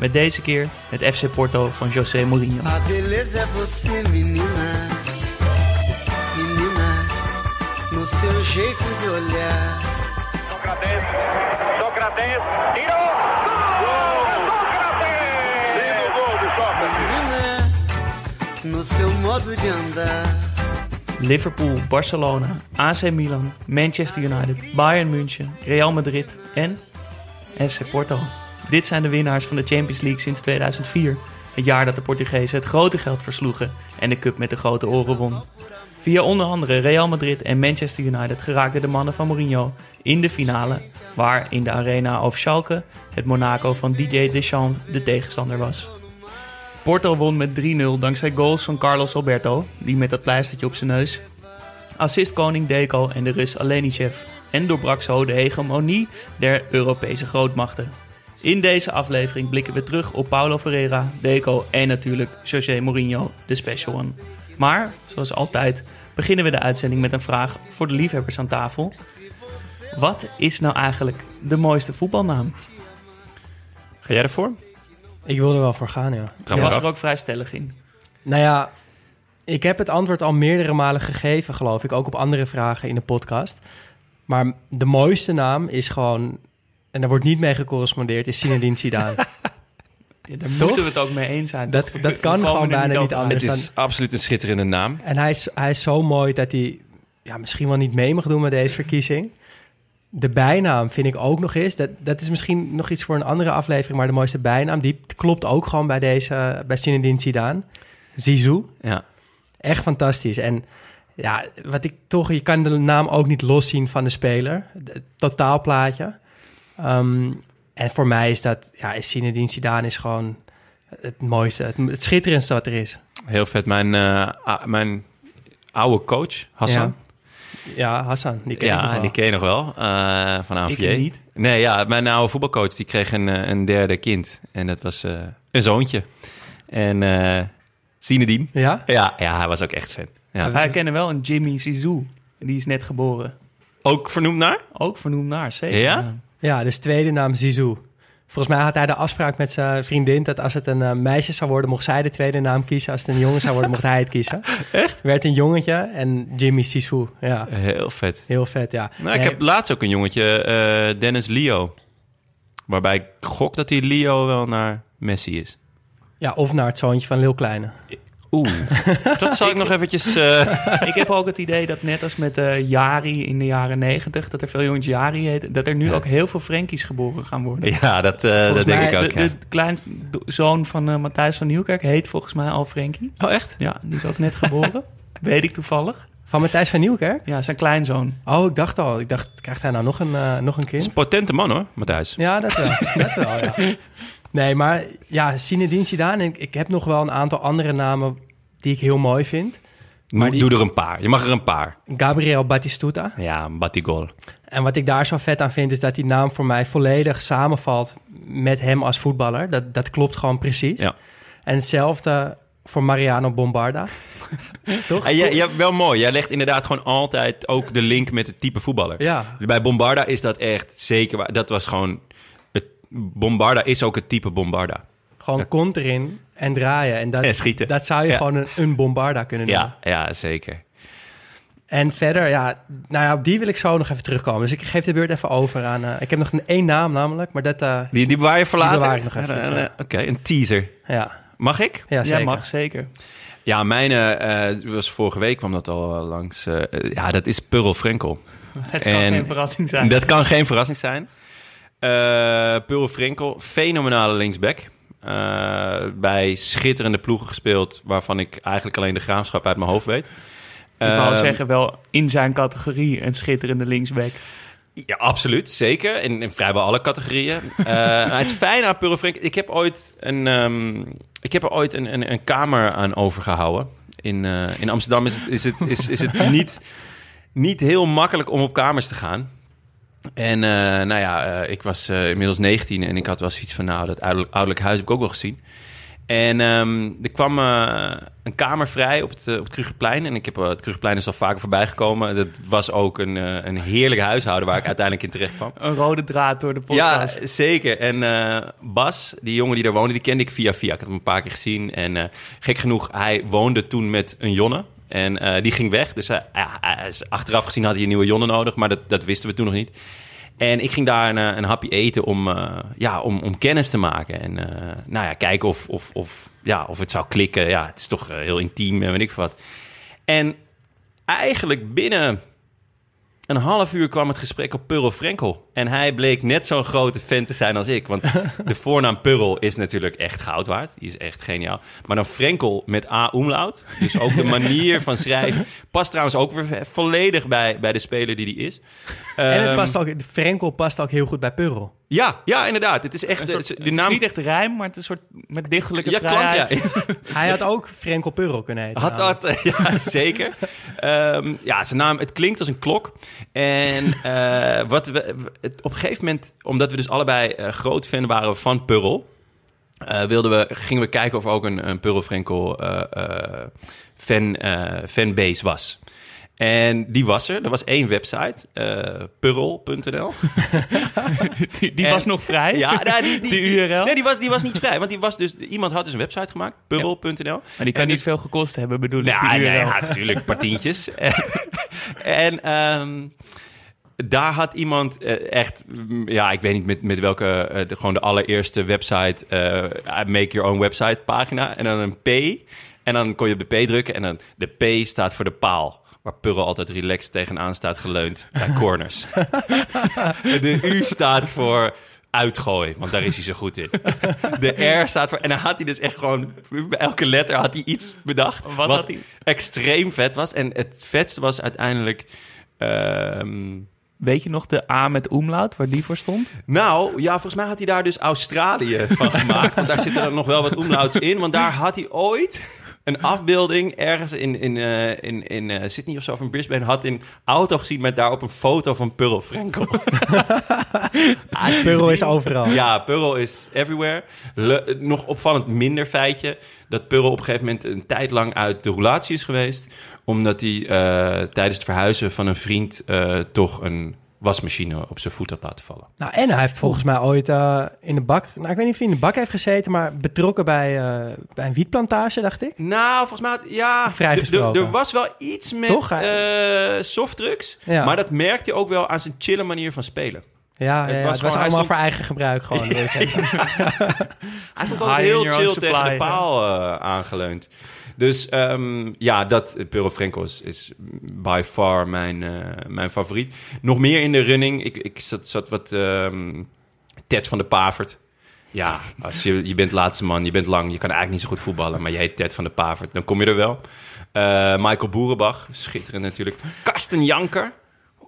Met deze keer het FC Porto van José Mourinho. A beleza é você, menina. Menina, no seu jeito de olhar. Sócrates, Sócrates, tirou! No seu modo de andar. Liverpool, Barcelona, AC Milan, Manchester United, Bayern München, Real Madrid en FC Porto. Dit zijn de winnaars van de Champions League sinds 2004. Het jaar dat de Portugezen het grote geld versloegen en de cup met de grote oren won. Via onder andere Real Madrid en Manchester United geraakten de mannen van Mourinho in de finale, waar in de arena of Schalke het Monaco van DJ Deschamps de tegenstander was. Porto won met 3-0 dankzij goals van Carlos Alberto, die met dat pleistertje op zijn neus, assistkoning Deco en de Rus Alenichev en doorbrak zo de hegemonie der Europese grootmachten. In deze aflevering blikken we terug op Paulo Ferreira, Deco en natuurlijk José Mourinho, de special one. Maar, zoals altijd, beginnen we de uitzending met een vraag voor de liefhebbers aan tafel. Wat is nou eigenlijk de mooiste voetbalnaam? Ga jij ervoor? Ik wil er wel voor gaan, ja. Je was er ook vrij stellig in. Nou ja, ik heb het antwoord al meerdere malen gegeven, geloof ik. Ook op andere vragen in de podcast. Maar de mooiste naam is gewoon... En daar wordt niet mee gecorrespondeerd, is Zinedine Zidane. Ja, daar moeten we het ook mee eens zijn. Dat- dat kan gewoon bijna niet anders. Het dan- is absoluut een schitterende naam. en hij is, hij is zo mooi dat hij ja, misschien wel niet mee mag doen met deze verkiezing. De bijnaam vind ik ook nog eens. Dat, dat is misschien nog iets voor een andere aflevering. Maar de mooiste bijnaam, die klopt ook gewoon bij deze... Bij Zinedine Zidane. Zizou. Ja. Echt fantastisch. En ja, wat ik toch, je kan de naam ook niet loszien van de speler. Het totaalplaatje. Ehm, en voor mij is dat, ja, is Zinedine Zidane is gewoon het mooiste, het, het schitterendste wat er is. Heel vet. Mijn, eh, mijn oude coach, Hassan. Ja, Hassan, die ken Ja, ik nog wel. die ken je nog wel. eh, van AVJ. Ik niet. Nee, ja, mijn oude voetbalcoach die kreeg een, eh, een derde kind. En dat was eh, een zoontje. En eh Zinedine. Ja? Ja, ja, hij was ook echt fan. Ja. Wij kennen wel een Jimmy Zizou. Die is net geboren. Ook vernoemd naar? Ook vernoemd naar, zeker. Ja? Ja, dus tweede naam Zizou. Volgens mij had hij de afspraak met zijn vriendin dat als het een eh, meisje zou worden, mocht zij de tweede naam kiezen. Als het een jongen zou worden, mocht hij het kiezen. Echt? Werd een jongetje en Jimmy Zizou. Ja, Heel vet. heel vet, ja. Nou, ik heb laatst ook een jongetje, eh, Dennis Leo. Waarbij ik gok dat die Leo wel naar Messi is. Ja, of naar het zoontje van Lil Kleine. Oeh, dat zal ik nog eventjes... eh, Ik heb ook het idee dat net als met eh Jari in de jaren negentig... dat er veel jongens Jari heten... dat er nu Ja. ook heel veel Frankies geboren gaan worden. ja, dat, eh, dat denk ik ook, de, ja. de kleinste do- zoon van eh, Matthijs van Nieuwkerk heet volgens mij al Frankie. Oh, echt? Ja, die is ook net geboren. Weet ik toevallig. Van Matthijs van Nieuwkerk? Ja, zijn kleinzoon. Oh, ik dacht al. Ik dacht, krijgt hij nou nog een, nog een Het is kind? een potente man hoor, Matthijs. Ja, dat wel. dat wel, ja. Nee, maar ja, Zinedine Zidane. Ik, ik heb nog wel een aantal andere namen die ik heel mooi vind. Maar die- Doe er een paar. Je mag er een paar. Gabriel Batistuta. Ja, Batigol. En wat ik daar zo vet aan vind, is dat die naam voor mij volledig samenvalt met hem als voetballer. Dat, dat klopt gewoon precies. Ja. En hetzelfde voor Mariano Bombarda. Toch? Jij, jij, wel mooi. Jij legt inderdaad gewoon altijd ook de link met het type voetballer. Ja, Bij Bombarda is dat echt zeker waar. Dat was gewoon... Bombarda is ook het type Bombarda. gewoon kont erin en draaien. En dat, En schieten. dat zou je Ja. gewoon een, een Bombarda kunnen noemen. Ja, ja, zeker. En verder, ja, nou ja, op die wil ik zo nog even terugkomen. Dus ik geef de beurt even over aan... eh, ik heb nog een één naam namelijk, maar dat... eh, Die, die bewaar je voor Die later? bewaar ik nog even, Oké, een teaser. ja, Mag ik? ja, zeker. Ja, mag zeker. Ja, mijn eh, was vorige week kwam dat al langs. ja, dat is Purl Frenkel. Het kan En geen verrassing zijn. Dat kan geen verrassing zijn. Purl Frenkel, fenomenale linksback. Eh, bij schitterende ploegen gespeeld, waarvan ik eigenlijk alleen de graafschap uit mijn hoofd weet. Ik wou Eh, zeggen, wel in zijn categorie een schitterende linksback. Ja, absoluut. Zeker. In, in vrijwel alle categorieën. Eh, het fijne aan Purl Frenkel... Ik heb ooit, een, ehm, ik heb er ooit een, een, een kamer aan overgehouden. In, in Amsterdam is het, is het, is, is het niet, niet heel makkelijk om op kamers te gaan. En eh, nou ja, eh, ik was eh, inmiddels 19 en ik had wel zoiets van... nou, dat ouderlijk, ouderlijk huis heb ik ook wel gezien. En ehm, er kwam een kamer vrij op het, op het Krugerplein. En ik heb, het Krugerplein is al vaker voorbij gekomen. Dat was ook een, een heerlijk huishouden waar ik uiteindelijk in terecht kwam. Een rode draad door de Ja, podcast. zeker. En Bas, die jongen die daar woonde, die kende ik via via. Ik had hem een paar keer gezien. En gek genoeg, hij woonde toen met een Jonne. En eh, die ging weg. Dus hij is- achteraf gezien had hij een nieuwe Jonne nodig. Maar dat, dat wisten we toen nog niet. En ik ging daar een, eh, een hapje eten om, eh, ja, om, om kennis te maken. En eh, nou ja, kijken of, of, of, ja, of het zou klikken. Ja, het is toch eh, heel intiem en weet ik wat. En eigenlijk binnen een half uur kwam het gesprek op Purl Frenkel. En hij bleek net zo'n grote fan te zijn als ik. Want de voornaam Purl is natuurlijk echt goud waard. Die is echt geniaal. Maar dan Frenkel met A-umlaut. Dus ook de manier van schrijven. Past trouwens ook weer volledig bij, bij de speler die die is. En het Ehm, past ook, Frenkel past ook heel goed bij Purl. Ja, ja, inderdaad. Het is echt... Een soort, de, het de is naam... niet echt rijm, maar het is een soort met dichtelijke ja, klank, ja. Hij had ook Frenkel Purl kunnen heten. Had dat, ja, zeker. Ehm, ja, zijn naam, het klinkt als een klok. En eh, wat we, het, op een gegeven moment, omdat we dus allebei eh, groot fan waren van Purl, eh, wilden we, gingen we kijken of er ook een, een Purl Frenkel eh, eh, fan, eh, fanbase was. En die was er. Er was één website, eh purl.nl. Die, die En- was nog vrij. Ja, nou, die, die, Die URL? Nee, die was, die was niet vrij. Want die was dus, iemand had dus een website gemaakt, purl.nl. Maar die kan En niet dus- veel gekost hebben, bedoel ik. Ja, die nee, URL. ja, natuurlijk, een paar tientjes. en ehm, daar had iemand eh, echt, mm, ja, ik weet niet met, met welke, eh, de, gewoon de allereerste website, make your own website pagina. En dan een P. En dan kon je op de P drukken. En dan de P staat voor de paal. Waar Purl altijd relaxed tegenaan staat geleund bij corners. de U staat voor uitgooi, want daar is hij zo goed in. De R staat voor... En dan had hij dus echt gewoon... Bij elke letter had hij iets bedacht. Wat Wat, had hij? extreem vet was. En het vetste was uiteindelijk... ehm, Weet je nog de A met umlaut, waar die voor stond? nou, ja, volgens mij had hij daar dus Australië van gemaakt. Want daar zitten er nog wel wat omlauts in. Want daar had hij ooit een afbeelding ergens in, in, eh, in, in eh, Sydney of zo, of in Brisbane, had in auto gezien met daarop een foto van Pearl Frenkel. Ah, Purl is overal. Ja, Pearl is everywhere. Le- nog opvallend minder feitje dat Pearl op een gegeven moment een tijd lang uit de roulatie is geweest. Omdat hij eh, tijdens het verhuizen van een vriend eh, toch een wasmachine op zijn voet had laten vallen. Nou, en hij heeft volgens mij ooit eh, in de bak... Nou, ik weet niet of hij in de bak heeft gezeten, maar betrokken bij, eh, bij een wietplantage, dacht ik. Nou, volgens mij, ja, Vrijgesproken. er- Er was wel iets met Toch? eh, softdrugs. Ja. Maar dat merkte je ook wel aan zijn chille manier van spelen. Ja, Het ja, ja, was het was gewoon- allemaal stond- voor eigen gebruik gewoon. wil je zeggen. Hij stond altijd in heel chill tegen de paal eh, aangeleund. Dus ehm, ja, dat, Pearl Frenkel is, is by far mijn, eh, mijn favoriet. Nog meer in de running. Ik, ik zat, zat wat ehm Ted van de Pavert. Ja, als je, je bent laatste man, je bent lang, je kan eigenlijk niet zo goed voetballen, maar je heet Ted van de Pavert, dan kom je er wel. Eh, Michael Boerenbach, schitterend natuurlijk. Karsten Janker.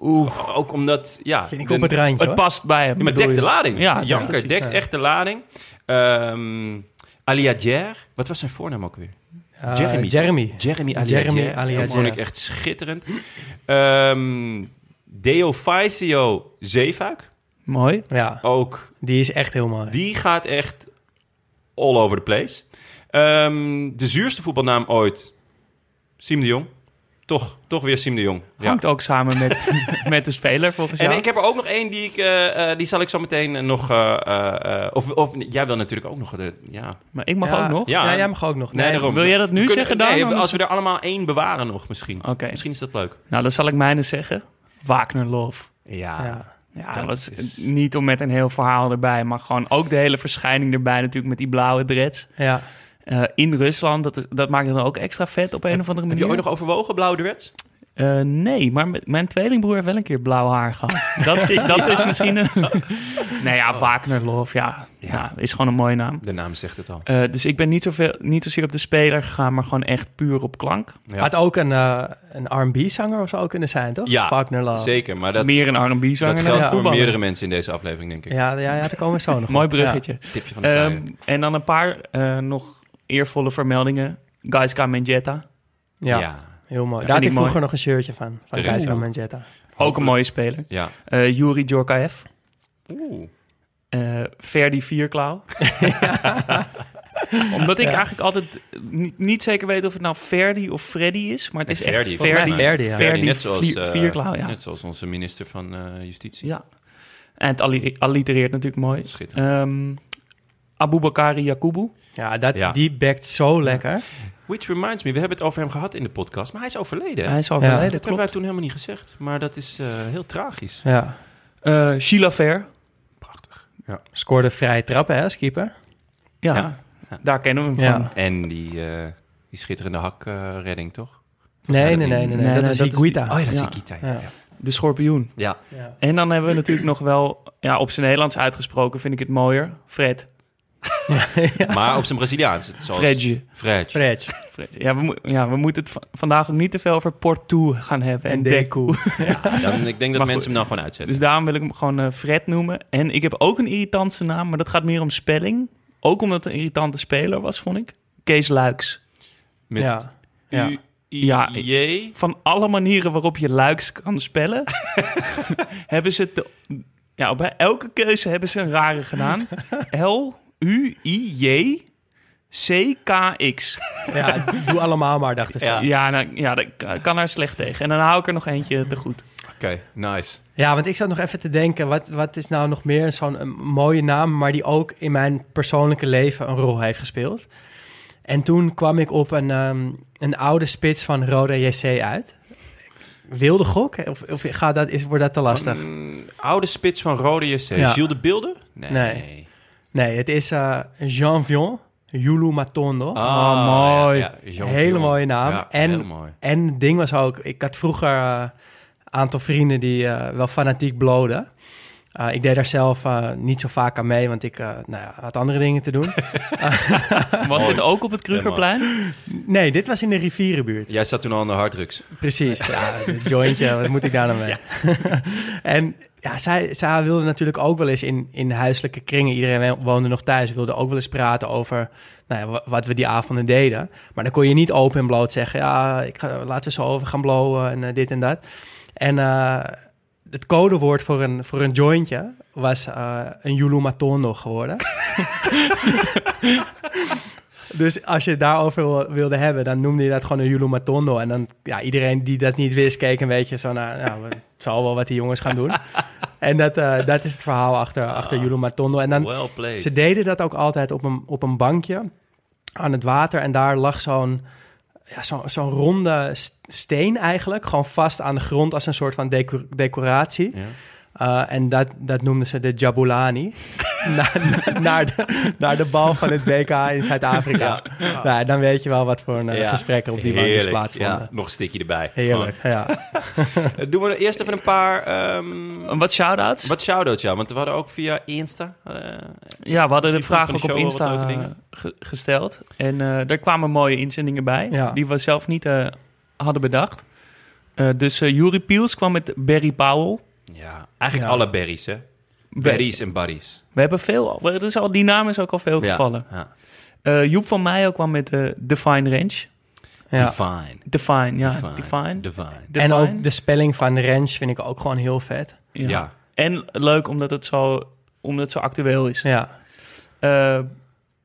Oeh, ook omdat, ja... Vind ik de- op het randje, Het hoor. past bij hem. ja, maar dekt de lading. Ja, Janker precies, dekt ja. echt de lading. Ehm Aliadjer. Wat was zijn voornaam ook weer? Eh, Jeremy. Jeremy. Jeremy Aliadjer. Jeremy Dat vond ik echt schitterend. Ehm Deofaisio Zeefuik. Mooi. Ja, Ook, die is echt heel mooi. die gaat echt all over the place. Ehm, de zuurste voetbalnaam ooit. Siem de Jong. Toch, toch weer Siem de Jong. Ja. Hangt ook samen met, met de speler, volgens En jou. ik heb er ook nog één die ik, eh, eh, die zal ik zo meteen nog, eh, eh, eh, of, of jij wil natuurlijk ook nog de, ja. Maar ik mag ja, ook nog. Ja. Ja, jij mag ook nog. Nee, daarom. wil jij dat nu kunnen- zeggen dan? Nee, als we er allemaal één bewaren nog misschien. Oké. Misschien is dat leuk. Nou, dan zal ik mijne zeggen. Wagner Love. Ja. Ja. Dat was is- niet om met een heel verhaal erbij, maar gewoon ook de hele verschijning erbij natuurlijk met die blauwe dreads. Ja. Eh, in Rusland, dat, is, dat maakt het dan ook extra vet op een of andere Heb manier. je ooit nog overwogen, blauwe dreads? Eh, nee, maar met- mijn tweelingbroer heeft wel een keer blauw haar gehad. Dat, dat is misschien een... nee ja, Wagnerlof, ja, ja. is gewoon een mooie naam. De naam zegt het al. Eh, dus ik ben niet, zoveel, niet zozeer op de speler gegaan, maar gewoon echt puur op klank. Ja. Had ook een, eh, een R&B-zanger of zo kunnen zijn, toch? Ja, Wagner Love. Zeker, maar dat, Meer een R&B-zanger dat geldt voor meerdere mensen in deze aflevering, denk ik. Ja, ja, ja, daar komen we zo nog Mooi bruggetje. Tipje van de. Ehm, en dan een paar eh, nog eervolle vermeldingen. Gaiska Menjetta, Ja, ja, heel mooi. Daar had ik vroeger mooi. nog een shirtje van. Van Oeh. Manjetta. ook een mooie speler. ja. Eh Yuri Djorkaeff, Oeh. eh Ferdi Vierklauw. Omdat ik eigenlijk altijd niet, niet zeker weet of het nou Ferdi of Freddy is, maar het is Ferdi, echt volgens Ferdi. ja. Ferdi net zoals, Vier- eh, Vierklauw, ja. net zoals onze minister van eh, Justitie. ja. En het alli- allitereert natuurlijk mooi. Schitterend. Ehm Aboubakari Yakubu. Ja, dat, Ja. die backt zo lekker. Which reminds me, we hebben het over hem gehad in de podcast, maar hij is overleden. Hij is Ja. overleden, dat klopt. hebben wij toen helemaal niet gezegd, maar dat is eh, heel tragisch. Ja. Eh Sheila Ver. Prachtig. Scoorde vrije trappen, hè, als keeper. Ja, Ja. Ja. daar kennen we hem Ja. van. En die, eh, die schitterende hakredding, toch? Nee, nee, nee, nee, nee. Nee, Dat nee, was dat is Iguita. Oh ja, dat is Ja. Ikita. Ja. Ja. De schorpioen. Ja. Ja. En dan hebben we natuurlijk nog wel, ja, op zijn Nederlands uitgesproken vind ik het mooier. Fred. maar op zijn Braziliaans. Zoals... Fredje. Fred. Fred. Fred. Ja, we, ja, we moeten het va- vandaag ook niet te veel over Porto gaan hebben. En, En Deku. Dan, ik denk dat Maar mensen goed. hem nou gewoon uitzetten. Dus daarom wil ik hem gewoon eh, Fred noemen. En ik heb ook een irritantste naam, maar dat gaat meer om spelling. Ook omdat het een irritante speler was, vond ik. Kees Luiks. Met Ja. Ja. U, I, Ja, J. Van alle manieren waarop je Luiks kan spellen, hebben ze het... ja, op elke keuze hebben ze een rare gedaan. L-U-I-J-C-K-X. Ja, doe allemaal maar, dachten ze. Ja. Ja. Ja, nou, ja, dat kan- er slecht tegen. En dan hou ik er nog eentje te goed. Oké, nice. want ik zat nog even te denken, wat, wat is nou nog meer zo'n een mooie naam, maar die ook in mijn persoonlijke leven een rol heeft gespeeld. En toen kwam ik op een, ehm, een oude spits van Roda JC uit. Wilde gok? Of, of gaat dat, is, wordt dat te lastig? Mm, oude spits van Rode JC. Ja. Gilles de Beelden? Nee. Nee. Nee, het is eh, Jean Vion, Yulu Matondo. Ah, mooi. Ja, ja. Jean Hele Vion. mooie naam. Ja, En- mooi. En het ding was ook, ik had vroeger een aantal vrienden die eh, wel fanatiek bloden. Eh, ik deed daar zelf eh, niet zo vaak aan mee, want ik eh, nou ja, had andere dingen te doen. Was dit ook op het Krugerplein? nee, dit was in de rivierenbuurt. Jij zat toen al aan de harddrugs. Precies, ja, een jointje, wat moet ik daar nou mee? en ja, zij, zij wilde natuurlijk ook wel eens in, in huiselijke kringen, iedereen woonde nog thuis, wilde ook wel eens praten over nou ja, wa- wat we die avonden deden. Maar dan kon je niet open en bloot zeggen, ja, ik ga, laten we zo over gaan blowen en dit en dat. En eh, het codewoord voor een, voor een jointje was eh, een Yulu Matondo geworden. Dus als je het daarover wil- wilde hebben, dan noemde je dat gewoon een Yulu Matondo. En dan, ja, iedereen die dat niet wist, keek een beetje zo naar, nou, het zal wel wat die jongens gaan doen. en dat, eh, dat is het verhaal achter, achter Yulu Matondo. En dan, Well ze deden dat ook altijd op een, op een bankje aan het water. En daar lag zo'n ja, zo, zo'n ronde steen eigenlijk, gewoon vast aan de grond als een soort van deco- decoratie. Ja. Uh, en dat, dat noemden ze de Jabulani. naar, naar- de, naar de bal van het WK in Zuid-Afrika. Nou, dan weet je wel wat voor een uh, Ja. gesprekken op die plaatsvonden. Ja, nog een stikje erbij. Heerlijk, ja. Gewoon. Eh, Doen we eerst even een paar... ehm, Wat shout-outs? wat shout-outs, ja. Want we hadden ook via Insta... eh, Ja, we hadden de vraag ook op Insta eh, ge- gesteld. En eh daar kwamen mooie inzendingen bij, Ja. die we zelf niet eh, hadden bedacht. Eh, dus eh Yuri Piels kwam met Barry Powell. ja, eigenlijk Ja. alle berries, hè. Berries en buddies. We hebben veel, er is al, die naam is ook al veel gevallen. Ja. Eh, Joep van Meijer kwam met de Define Range. ja. Divine. Define, ja. Divine. Define. Divine. En Define. ook de spelling van range vind ik ook gewoon heel vet. Ja. Ja. En leuk omdat het zo, omdat het zo actueel is. Ja, Eh,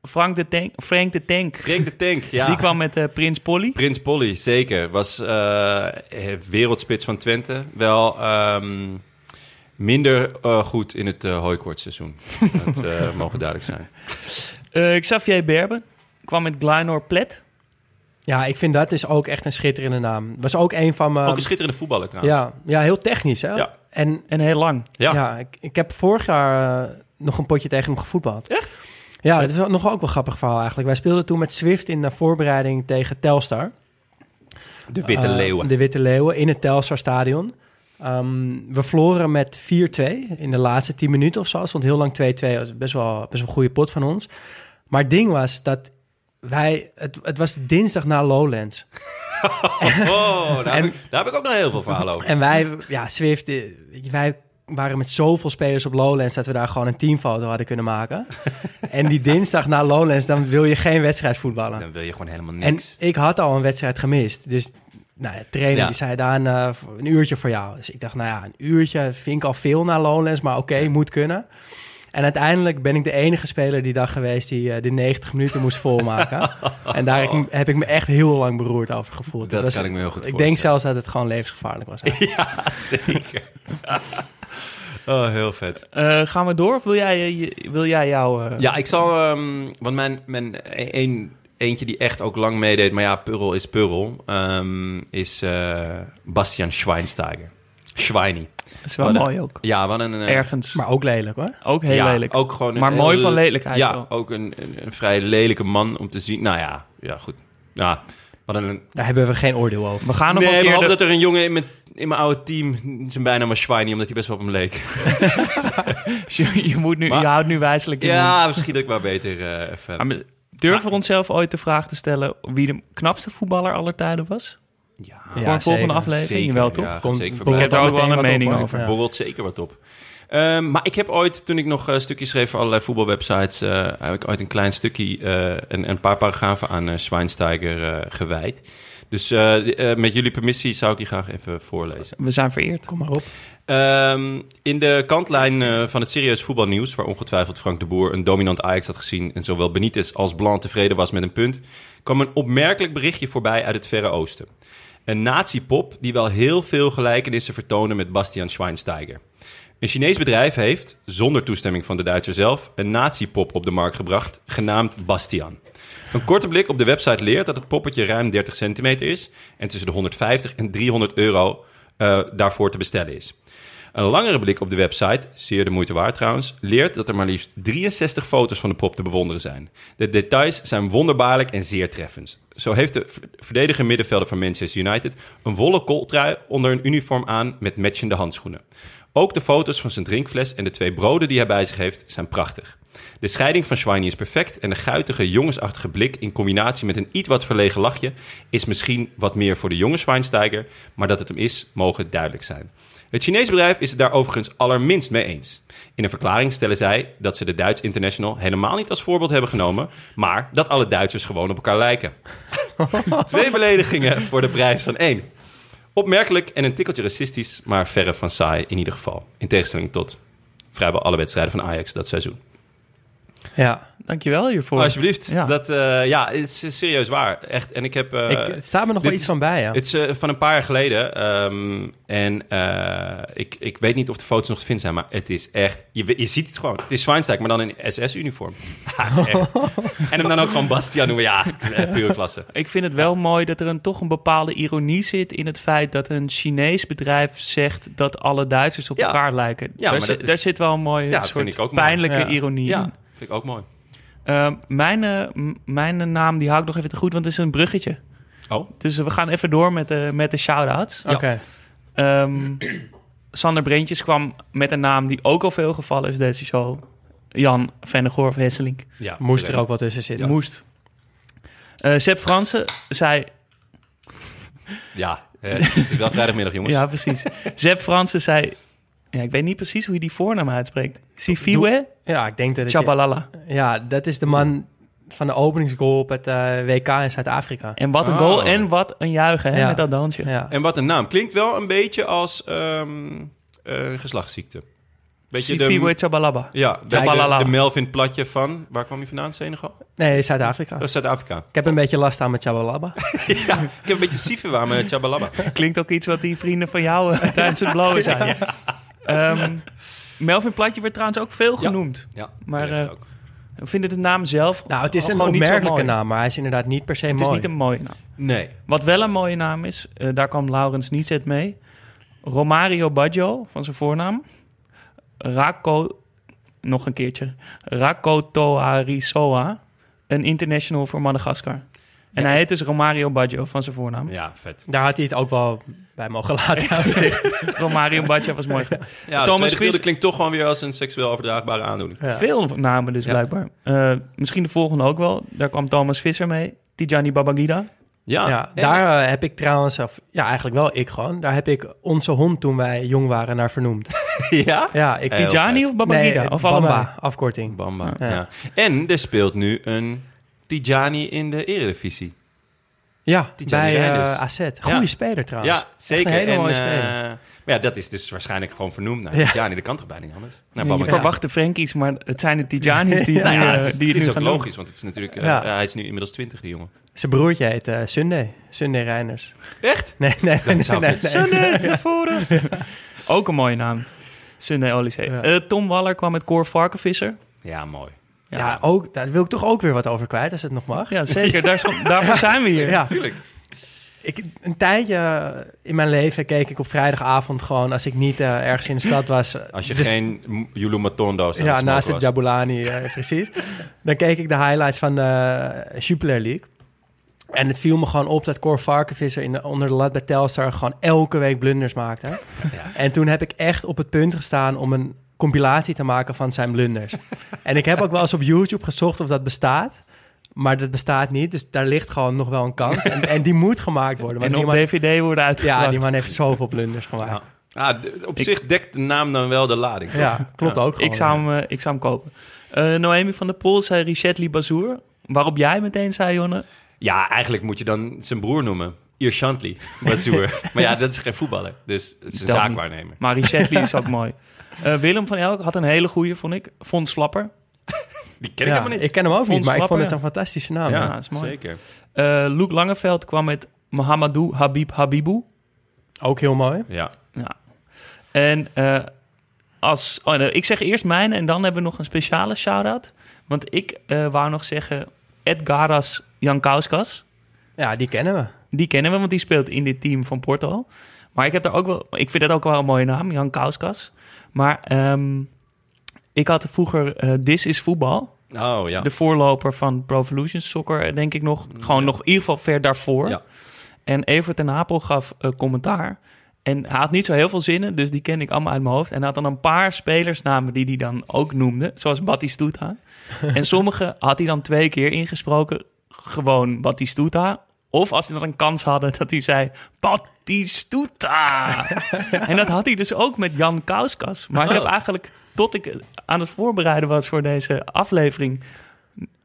Frank de Tank, Frank de Tank, Frank de Tank, ja. die kwam met eh, Prins Polly. Prins Polly, zeker. Was eh, wereldspits van Twente. Wel ehm, minder eh, goed in het uh, hooikoortseizoen. Dat eh, mogen duidelijk zijn. Eh, Xavier Berben kwam met Glynor Plet. ja, ik vind dat is ook echt een schitterende naam. Was ook een van mijn... Ook een schitterende voetballer trouwens. ja, ja, heel technisch, hè? Ja. En En heel lang. Ja. Ja, ik, ik heb vorig jaar eh, nog een potje tegen hem gevoetbald. Echt? Ja, dat is nog ook wel een grappig verhaal eigenlijk. Wij speelden toen met Swift in de voorbereiding tegen Telstar. De Witte Eh, Leeuwen. De Witte Leeuwen in het Telstar Stadion. Ehm, we verloren met 4-2 in de laatste 10 minuten of zo. Stond heel lang 2-2. Dat was best wel, best wel een goede pot van ons. Maar het ding was dat wij... Het, het was dinsdag na Lowlands. Oh, daar, En- heb ik, daar heb ik ook nog heel veel verhalen over. En wij, ja, Swift, eh, wij waren met zoveel spelers op Lowlands... dat we daar gewoon een teamfoto hadden kunnen maken. en die dinsdag na Lowlands, dan wil je geen wedstrijd voetballen. Dan wil je gewoon helemaal En niks. ik had al een wedstrijd gemist. Dus nou, ja, de trainer Ja. die zei Daan, eh, een uurtje voor jou. Dus ik dacht, nou ja, een uurtje vind ik al veel na Lowlands, maar oké, moet kunnen. En uiteindelijk ben ik de enige speler die dag geweest die eh, de 90 minuten moest volmaken. en daar heb ik, heb ik me echt heel lang beroerd over gevoeld. Dat was- kan ik me heel goed Ik denk zelfs dat het gewoon levensgevaarlijk was. eigenlijk. Ja, zeker. oh, heel vet. Eh, gaan we door of wil jij, je- wil jij jouw... eh, Ja, ik zal... ehm, want mijn, mijn een, eentje die echt ook lang meedeed... maar ja, Purrel is Purrel... ehm, is eh, Bastian Schweinsteiger. Schweini. Dat is wel een- mooi ook. Ja, wat een... eh, Ergens. Maar ook lelijk hoor. ook heel ja, lelijk. Ook gewoon een Maar mooi van lelijkheid Ja, wel. ook een, een, een vrij lelijke man om te zien. Nou ja, ja goed. Ja, wat een... Daar hebben we geen oordeel over. We gaan nog nee, een keer... dat er een jongen in mijn, in mijn oude team... zijn bijnaam was Schweini, omdat hij best wel op hem leek. je, je moet nu, Maar- je houdt nu wijselijk in. Ja, misschien dat ik maar beter eh, even... Maar durven we onszelf ooit de vraag te stellen wie de knapste voetballer aller tijden was? Ja, Voor een volgende zeker. aflevering? Zeker, Wel toch? ja, gaat Komt- zeker Ik heb daar ook wel een op, mening over. Ja. Bijvoorbeeld zeker wat op. Ehm, maar ik heb ooit, toen ik nog een stukjes schreef voor allerlei voetbalwebsites... eh, heb ik ooit een klein stukje, eh, een, een paar paragrafen aan Schweinsteiger gewijd. Dus eh, eh, met jullie permissie zou ik die graag even voorlezen. We zijn vereerd. Kom maar op. Ehm, in de kantlijn eh, van het serieus voetbalnieuws, waar ongetwijfeld Frank de Boer een dominant Ajax had gezien en zowel Benitez als Blanc tevreden was met een punt, kwam een opmerkelijk berichtje voorbij uit het Verre Oosten. Een nazi-pop die wel heel veel gelijkenissen vertoonde met Bastian Schweinsteiger. Een Chinees bedrijf heeft, zonder toestemming van de Duitser zelf, een nazi-pop op de markt gebracht, genaamd Bastian. Een korte blik op de website leert dat het poppetje ruim 30 centimeter is en tussen de 150 en 300 euro eh, daarvoor te bestellen is. Een langere blik op de website, zeer de moeite waard trouwens, leert dat er maar liefst 63 foto's van de pop te bewonderen zijn. De details zijn wonderbaarlijk en zeer treffend. Zo heeft de verdediger middenvelder van Manchester United een wollen kooltrui onder een uniform aan met matchende handschoenen. Ook de foto's van zijn drinkfles en de twee broden die hij bij zich heeft zijn prachtig. De scheiding van Schweini is perfect en de guitige, jongensachtige blik in combinatie met een iets wat verlegen lachje is misschien wat meer voor de jonge Schweinsteiger, maar dat het hem is, mogen duidelijk zijn. Het Chinese bedrijf is het daar overigens allerminst mee eens. In een verklaring stellen zij dat ze de Duits International helemaal niet als voorbeeld hebben genomen, maar dat alle Duitsers gewoon op elkaar lijken. Twee beledigingen voor de prijs van één. Opmerkelijk en een tikkeltje racistisch, maar verre van saai in ieder geval. In tegenstelling tot vrijwel alle wedstrijden van Ajax dat seizoen. Ja, Dankjewel hiervoor. Alsjeblieft. Ja. Dat, eh, ja, het is serieus waar. Echt. En ik heb... eh, ik, het staat me nog wel iets van bij, ja. Het is eh, van een paar jaar geleden. ehm, en ik, ik weet niet of de foto's nog te vinden zijn, maar het is echt... Je, je ziet het gewoon. Het is Schweinsteiger, maar dan in SS-uniform. Ja, het is echt... en hem dan ook gewoon Bastiaan noemen. Ja, pure klasse. Ik vind het wel mooi dat er een, toch een bepaalde ironie zit in het feit dat een Chinees bedrijf zegt dat alle Duitsers op Ja. elkaar lijken. Ja, daar, maar zit, is- daar zit wel een mooie soort vind ik ook mooi. pijnlijke ironie Ja, in. Vind ik ook mooi. Eh, mijn, eh, mijn naam die hou ik nog even te goed, want het is een bruggetje. Oh, Dus eh, we gaan even door met de, met de shout-outs. Oké. Ehm, Sander Breentjes kwam met een naam die ook al veel gevallen is deze show. Jan Vennegoor of Hesselink. ja. Moest er ook wat tussen zitten. Moest. Eh Sepp Fransen zei... Ja, eh, het is wel vrijdagmiddag, jongens. Ja, precies. Sepp Fransen zei... Ja, ik weet niet precies hoe hij die voornaam uitspreekt. Sifiwe Ja, ik denk dat het... je- Chabalala. Ja, dat is de man van de openingsgoal op het eh, WK in Zuid-Afrika. En wat een Oh. goal en wat een juichen hè, Ja. met dat dansje. Ja. En wat een naam. Klinkt wel een beetje als ehm eh, geslachtsziekte. Beetje Sifiwe de, Chabalaba. ja, de, Chabalala. de, de Melvin Platje van... Waar kwam hij vandaan? Senegal? Nee, Zuid-Afrika. Dat is Zuid-Afrika. Ik heb een beetje last aan met Chabalaba. ja, ik heb een beetje aan met Chabalaba. Klinkt ook iets wat die vrienden van jou eh, tijdens het blowen zijn. Ehm, Melvin Platje werd trouwens ook veel genoemd. Ja, Maar, eh, ook. Ik vind het de naam zelf Nou, het is een opmerkelijke naam, maar hij is inderdaad niet per se Het is mooi. niet een mooie naam. Nee. Wat wel een mooie naam is, eh, daar kwam Laurens Nietzsche mee. Romario Baggio, van zijn voornaam. Rako, nog een keertje. Rakotoarisoa, een international voor Madagaskar. En hij heet dus Romario Baggio van zijn voornaam. Ja, vet. Daar had hij het ook wel bij mogen laten. Romario Baggio was mooi. Ja, Thomas gedeelte klinkt toch gewoon weer als een seksueel overdraagbare aandoening. Ja. Veel namen dus Ja. blijkbaar. Eh, misschien de volgende ook wel. Daar kwam Thomas Visser mee. Tijani Babangida. Ja, Ja, daar eh, heb ik trouwens, of, ja, eigenlijk wel ik gewoon. Daar heb ik onze hond toen wij jong waren naar vernoemd. ja? Ja, ik Tijani of Babangida? Nee, of Bamba, allebei? afkorting. Bamba. Ja. Ja. En er speelt nu een Tijani in de Eredivisie. Ja, Tijani bij Reinders. eh, AZ. Goeie Ja. speler trouwens. Ja, zeker. Echt een hele en, mooie eh, speler. maar ja, dat is dus waarschijnlijk gewoon vernoemd naar Ja. Tijani. Dat kan toch bijna niet anders? Nou, Nee, Bamba- je Ik verwacht de Frankies, maar het zijn de Tijanis die, Nou die, ja, eh, het is, die het het is ook doen. logisch, want het is natuurlijk, hij is nu inmiddels 20, die jongen. Zijn broertje heet eh, Sunday. Sunday Reiners. Echt? Nee, nee, nee. zou nee, vet nee. Sunday naar voren. Ook een mooie naam. Sunday. Eh, Tom Waller kwam met Cor Varkenvisser. Ja, mooi. Ja, ook, daar wil ik toch ook weer wat over kwijt, als het nog mag. Ja, zeker. Daar is daarvoor zijn we hier. Ja, Tuurlijk. ik, een tijdje in mijn leven keek ik op vrijdagavond gewoon, als ik niet eh, ergens in de stad was. eh, Als je dus- geen Yulu Matondo's Ja, naast smoken het. Jabulani, eh, precies. Dan keek ik de highlights van de Jupiler League. En het viel me gewoon op dat Cor Varkenvisser in de, onder de lat bij Telstar gewoon elke week blunders maakte. Ja. En toen heb ik echt op het punt gestaan om een compilatie te maken van zijn blunders. en ik heb ook wel eens op YouTube gezocht of dat bestaat. Maar dat bestaat niet, dus daar ligt gewoon nog wel een kans. En, en die moet gemaakt worden. Want En op man, DVD worden uitgebracht. ja, die man heeft zoveel blunders gemaakt. Ja. Ja, Ah, op zich dekt de naam dan wel de lading. klopt ook gewoon. ik, zou hem, eh, ik zou hem kopen. Eh, Noemi van der Poel zei Richet Libazour. Waarop jij meteen zei, Jonne... Ja, eigenlijk moet je dan zijn broer noemen. Irshantli Bazoer. maar ja, dat is geen voetballer. Dus het is een zaakwaarnemer. Maar Richet is ook mooi. Eh, Willem van Elk had een hele goeie, vond ik. Fons Slapper. Die ken Ja, ik helemaal niet. ik ken hem ook Fons niet, maar ik vond het een fantastische naam. ja, Ja. Ja, dat is mooi. zeker. Eh Luc Langeveld kwam met Mohamedou Habib Habibou. Ook heel mooi. Ja. Ja. En eh, als... Oh, nee, ik zeg eerst mijn en dan hebben we nog een speciale shout-out. Want ik wou nog zeggen Edgaras Jankauskas. Ja, die kennen we. Die kennen we, want die speelt in dit team van Porto. Maar ik heb daar ook wel... Ik vind dat ook wel een mooie naam, Jan Kauskas. Maar ehm, ik had vroeger eh This is Voetbal. Oh, ja. De voorloper van Pro Evolution Soccer, denk ik nog. Gewoon nog in ieder geval ver daarvoor. Ja. En Evert ten Apel gaf eh, commentaar. En hij had niet zo heel veel zinnen, dus die ken ik allemaal uit mijn hoofd. En hij had dan een paar spelersnamen die hij dan ook noemde, zoals Batistuta. en sommige had hij dan twee keer ingesproken, gewoon Batistuta. Of als hij dan een kans hadden, dat hij zei Batistuta. en dat had hij dus ook met Jan Kauskas. Maar ik heb eigenlijk, tot ik aan het voorbereiden was voor deze aflevering...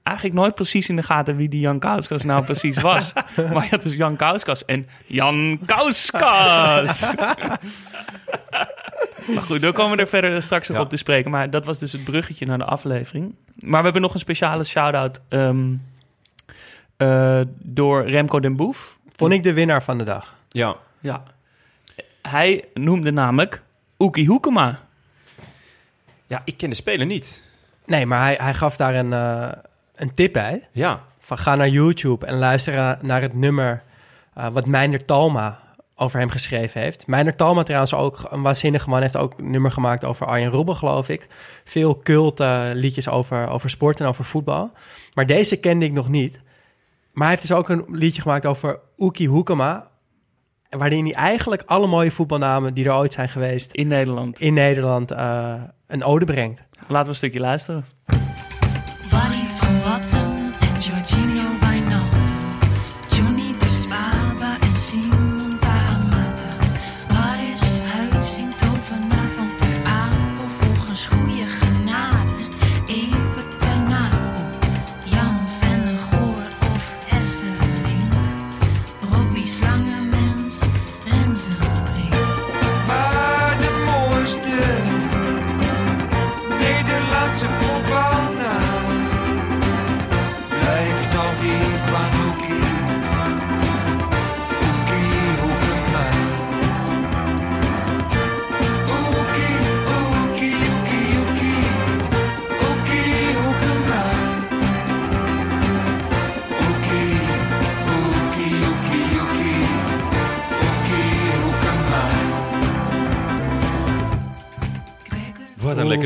eigenlijk nooit precies in de gaten wie die Jan Kauskas nou precies was. maar je had dus Jan Kauskas en Jan Kauskas. maar goed, daar komen we er verder straks nog Ja. op te spreken. Maar dat was dus het bruggetje naar de aflevering. Maar we hebben nog een speciale shout-out ehm, eh, door Remco den Boef. Vond ik de winnaar van de dag. Ja. Ja. Hij noemde namelijk Oekie Hoekema. Ja, ik ken de speler niet. Nee, maar hij, hij gaf daar een, eh, een tip bij. Ja. Van ga naar YouTube en luister eh, naar het nummer eh, wat Meijner Talma over hem geschreven heeft. Meijner Talma trouwens ook een waanzinnige man. Heeft ook een nummer gemaakt over Arjen Robben, geloof ik. Veel cult liedjes over, over sport en over voetbal. Maar deze kende ik nog niet. Maar hij heeft dus ook een liedje gemaakt over Oekie Hoekema. Waarin hij eigenlijk alle mooie voetbalnamen die er ooit zijn geweest in Nederland. in Nederland eh, een ode brengt. Laten we een stukje luisteren.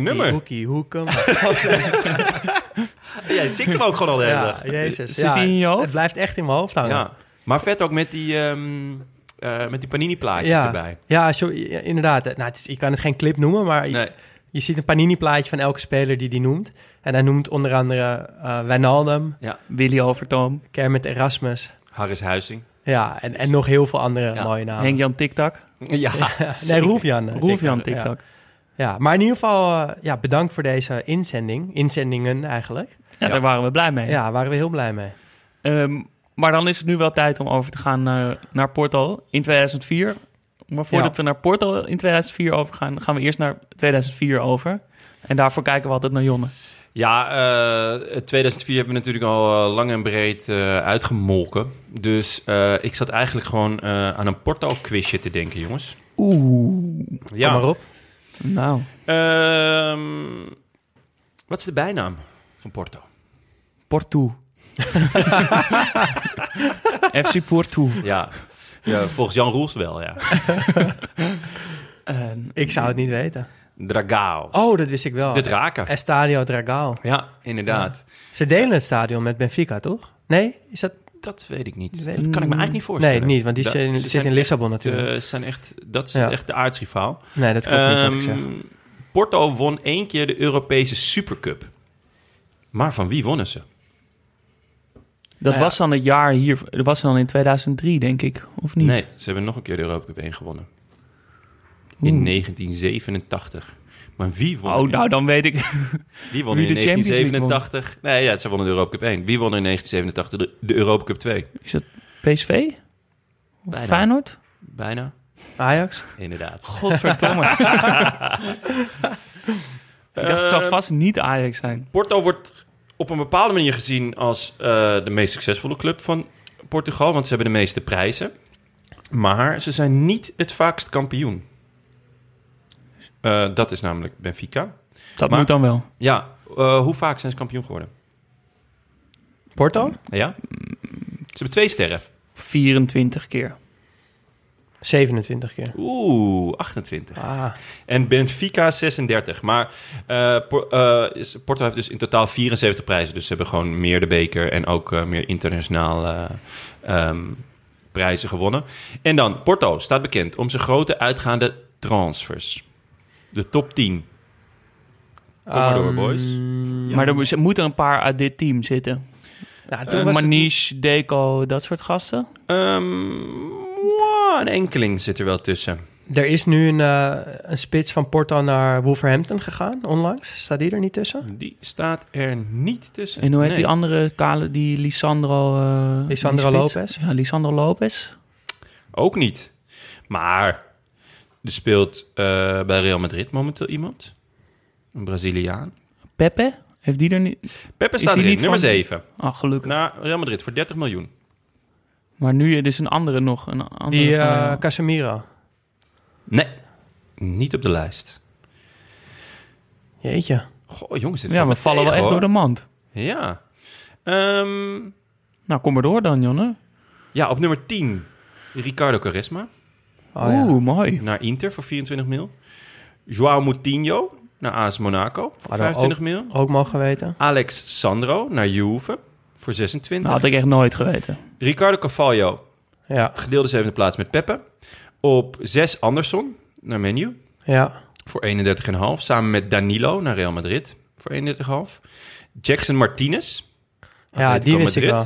Lekker nummer. Hoekie, hoeken. Jij zingt hem ook gewoon al de hele ja, dag. jezus. Zit ja, die in je hoofd? Het blijft echt in mijn hoofd hangen. Ja. Maar vet ook met die, ehm, eh, met die panini-plaatjes ja. erbij. Ja, zo, ja, inderdaad. Nou, het is, je kan het geen clip noemen, maar je, Nee. je ziet een panini-plaatje van elke speler die die noemt. En hij noemt onder andere eh Wijnaldum, Willy Overtoom, Kermit Erasmus. Harris Huizing. Ja, en, en nog heel veel andere Ja. mooie namen. Henk-Jan Tiktak, Ja. nee, Roefjan. eh, Tiktak, Tiktak. Ja. maar in ieder geval, eh, ja, bedankt voor deze inzending. Inzendingen eigenlijk. Ja, daar waren we blij mee. Ja, waren we heel blij mee. Ehm, maar dan is het nu wel tijd om over te gaan naar, naar Porto in 2004. Maar voordat Ja. we naar Porto in 2004 overgaan, gaan we eerst naar 2004 over. En daarvoor kijken we altijd naar Jonne. Ja, eh 2004 hebben we natuurlijk al eh, lang en breed eh, uitgemolken. Dus eh, ik zat eigenlijk gewoon eh, aan een Porto-quizje te denken, jongens. Oeh. Ja. Kom maar op. Nou, Ehm, wat is de bijnaam van Porto? Porto. FC Porto. Ja, ja volgens Jan Roels wel, ja. En Ik zou het niet weten. Dragao. Oh, dat wist ik wel. De draken. Estadio Dragao. Ja, inderdaad. Ze delen het stadion met Benfica, toch? Nee? Is dat... Dat weet ik niet. Dat kan ik me eigenlijk niet voorstellen. Nee, niet, want die zit in- zit Lissabon echt, natuurlijk. eh, ze zijn echt, dat is Ja. echt de aardsrivaal. Nee, dat klopt niet wat ik zeg. Ehm, Porto won één keer de Europese Supercup. Maar van wie wonnen ze? dat ja. was dan het jaar hier, dat was dan in 2003, denk ik, of niet? Nee, ze hebben nog een keer de Europa Cup 1 gewonnen. Oeh. In 1987. Maar wie won, Oh, nou dan weet ik. wie won wie in de Champions League won. 1987? Nee, ja, ze wonnen de Europa Cup 1. Wie won in 1987 de, de Europa Cup 2? Is het PSV? Bijna. Feyenoord? Bijna. Ajax? Inderdaad. Godverdomme. ik dacht, het zou Eh, vast niet Ajax zijn. Porto wordt op een bepaalde manier gezien als eh, de meest succesvolle club van Portugal, want ze hebben de meeste prijzen. Maar ze zijn niet het vaakst kampioen. Eh, dat is namelijk Benfica. Dat maar- moet dan wel. Ja, eh, hoe vaak zijn ze kampioen geworden? Porto? Ja? Ze hebben twee sterren. 24 keer. 27 keer. Oeh, 28. Ah, En Benfica 36. Maar eh, eh, Porto heeft dus in totaal 74 prijzen. Dus ze hebben gewoon meer de beker en ook eh, meer internationaal eh, ehm, prijzen gewonnen. En dan, Porto staat bekend om zijn grote uitgaande transfers. De top 10. Kom maar door, Ehm, boys. Maar er mo- er moeten een paar uit dit team zitten. Nou, Uh, het- Manish, Deco, dat soort gasten. Ehm, een enkeling zit er wel tussen. er is nu een, eh, een spits van Porto naar Wolverhampton gegaan, onlangs. Staat die er niet tussen? Die staat er niet tussen. En hoe heet Nee. die andere kale, die Lisandro... eh, Lisandro die spits? Lopez? Ja, Lisandro Lopez. Ook niet. Maar er speelt eh, bij Real Madrid momenteel iemand. Een Braziliaan. Pepe? Heeft die er niet... Pepe staat erin, niet nummer van- 7. Ah, gelukkig. Naar Real Madrid voor 30 miljoen. Maar nu is een andere nog. Een andere Die van, eh, Casemiro. Nee, niet op de lijst. Jeetje. Goh, jongens, dit ja, we vallen wel echt door de mand. Ja. Ehm, Nou, kom maar door dan, Jonne. ja, op nummer 10. Ricardo Quaresma. Oh, ja. Oeh, mooi. Naar Inter voor 24 mil. Joao Moutinho naar AS Monaco voor Hadden we 25 mil. Ook mogen weten. Alex Sandro naar Juve voor 26. Dat had ik echt nooit geweten. Ricardo Cavallo Ja, gedeelde zevende plaats met Peppe. Op 6 Anderson naar Menu ja. voor 31,5. Samen met Danilo naar Real Madrid voor 31,5. Jackson Martinez. Ja, die wist ik wel.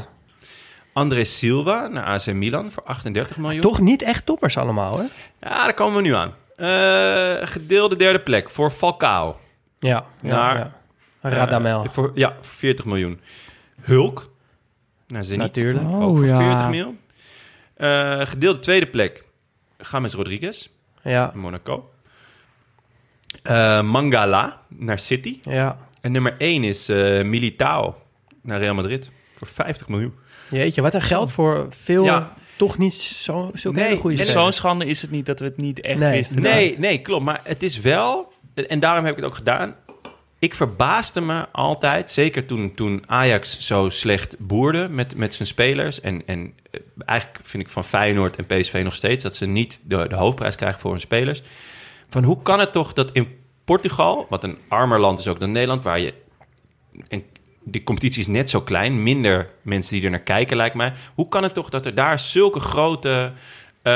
André Silva naar AC Milan voor 38 miljoen. Toch niet echt toppers allemaal, hè? Ja, daar komen we nu aan. Eh, gedeelde derde plek voor Falcao. Ja. ja, Naar- ja. Radamel. Eh, voor, ja, voor 40 miljoen. Hulk naar Zenit. Natuurlijk. Oh, ook voor ja. 40 miljoen. Eh, gedeelde tweede plek. James Rodriguez, Ja, Monaco. Eh, Mangala naar City. ja. En nummer 1 is eh, Militao naar Real Madrid. Voor 50 miljoen. Jeetje, wat een geld voor veel Ja. toch niet zo, zo Nee, hele goede en. Zo'n schande is het niet dat we het niet echt Nee. wisten. Nee, nee, klopt. Maar het is wel... En daarom heb ik het ook gedaan. Ik verbaasde me altijd, zeker toen, toen Ajax zo slecht boerde met, met zijn spelers. En, en eh, eigenlijk vind ik van Feyenoord en PSV nog steeds... dat ze niet de, de hoofdprijs krijgen voor hun spelers. Van hoe kan het toch dat in Portugal, wat een armer land is ook dan Nederland, waar je... En de competitie is net zo klein, minder mensen die er naar kijken, lijkt mij. Hoe kan het toch dat er daar zulke grote eh,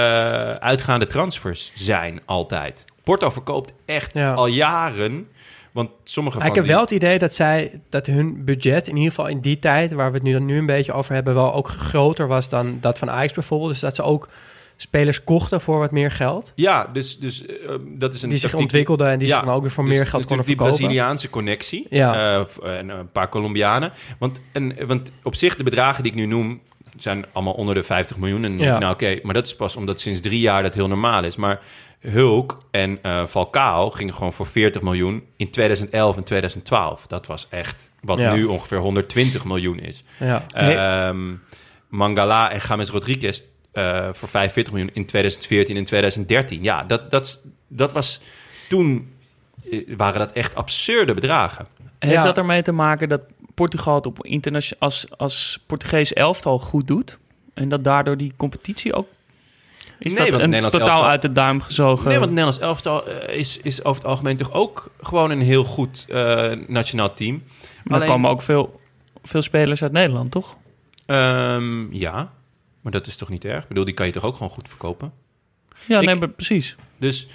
uitgaande transfers zijn altijd? Porto verkoopt echt Ja. al jaren, want sommige van ik heb die- wel het idee dat zij dat hun budget, in ieder geval in die tijd, waar we het nu, dan nu een beetje over hebben, wel ook groter was dan dat van Ajax bijvoorbeeld. Dus dat ze ook spelers kochten voor wat meer geld. Ja, dus, dus eh, dat is een Die zich tactiek- ontwikkelden en die Ja, zich dan ook weer voor Dus meer geld konden verkopen. Die Braziliaanse connectie. Ja. eh, en een paar Colombianen. Want, en, want op zich, de bedragen die ik nu noem... zijn allemaal onder de 50 miljoen. En Ja. nou oké, maar dat is pas omdat sinds drie jaar dat heel normaal is. Maar Hulk en eh Falcao gingen gewoon voor 40 miljoen in 2011 en 2012. Dat was echt wat Ja. nu ongeveer 120 miljoen is. Ja. Ehm, Mangala en James Rodriguez eh, voor 45 miljoen in 2014 en 2013. Ja, dat, dat, dat was toen eh, waren dat echt absurde bedragen. Heeft Ja. dat ermee te maken dat Portugal het op internation- als, als Portugees elftal goed doet? En dat daardoor die competitie ook... Is Nee, dat want een Nederlands totaal elftal- uit de duim gezogen? Nee, want het Nederlands elftal eh, is, is over het algemeen toch ook gewoon een heel goed eh, nationaal team. Maar er Alleen- komen ook veel, veel spelers uit Nederland, toch? Ehm, ja, maar dat is toch niet erg? Ik bedoel, die kan je toch ook gewoon goed verkopen? Ja, Ik- nee, maar precies. Dus...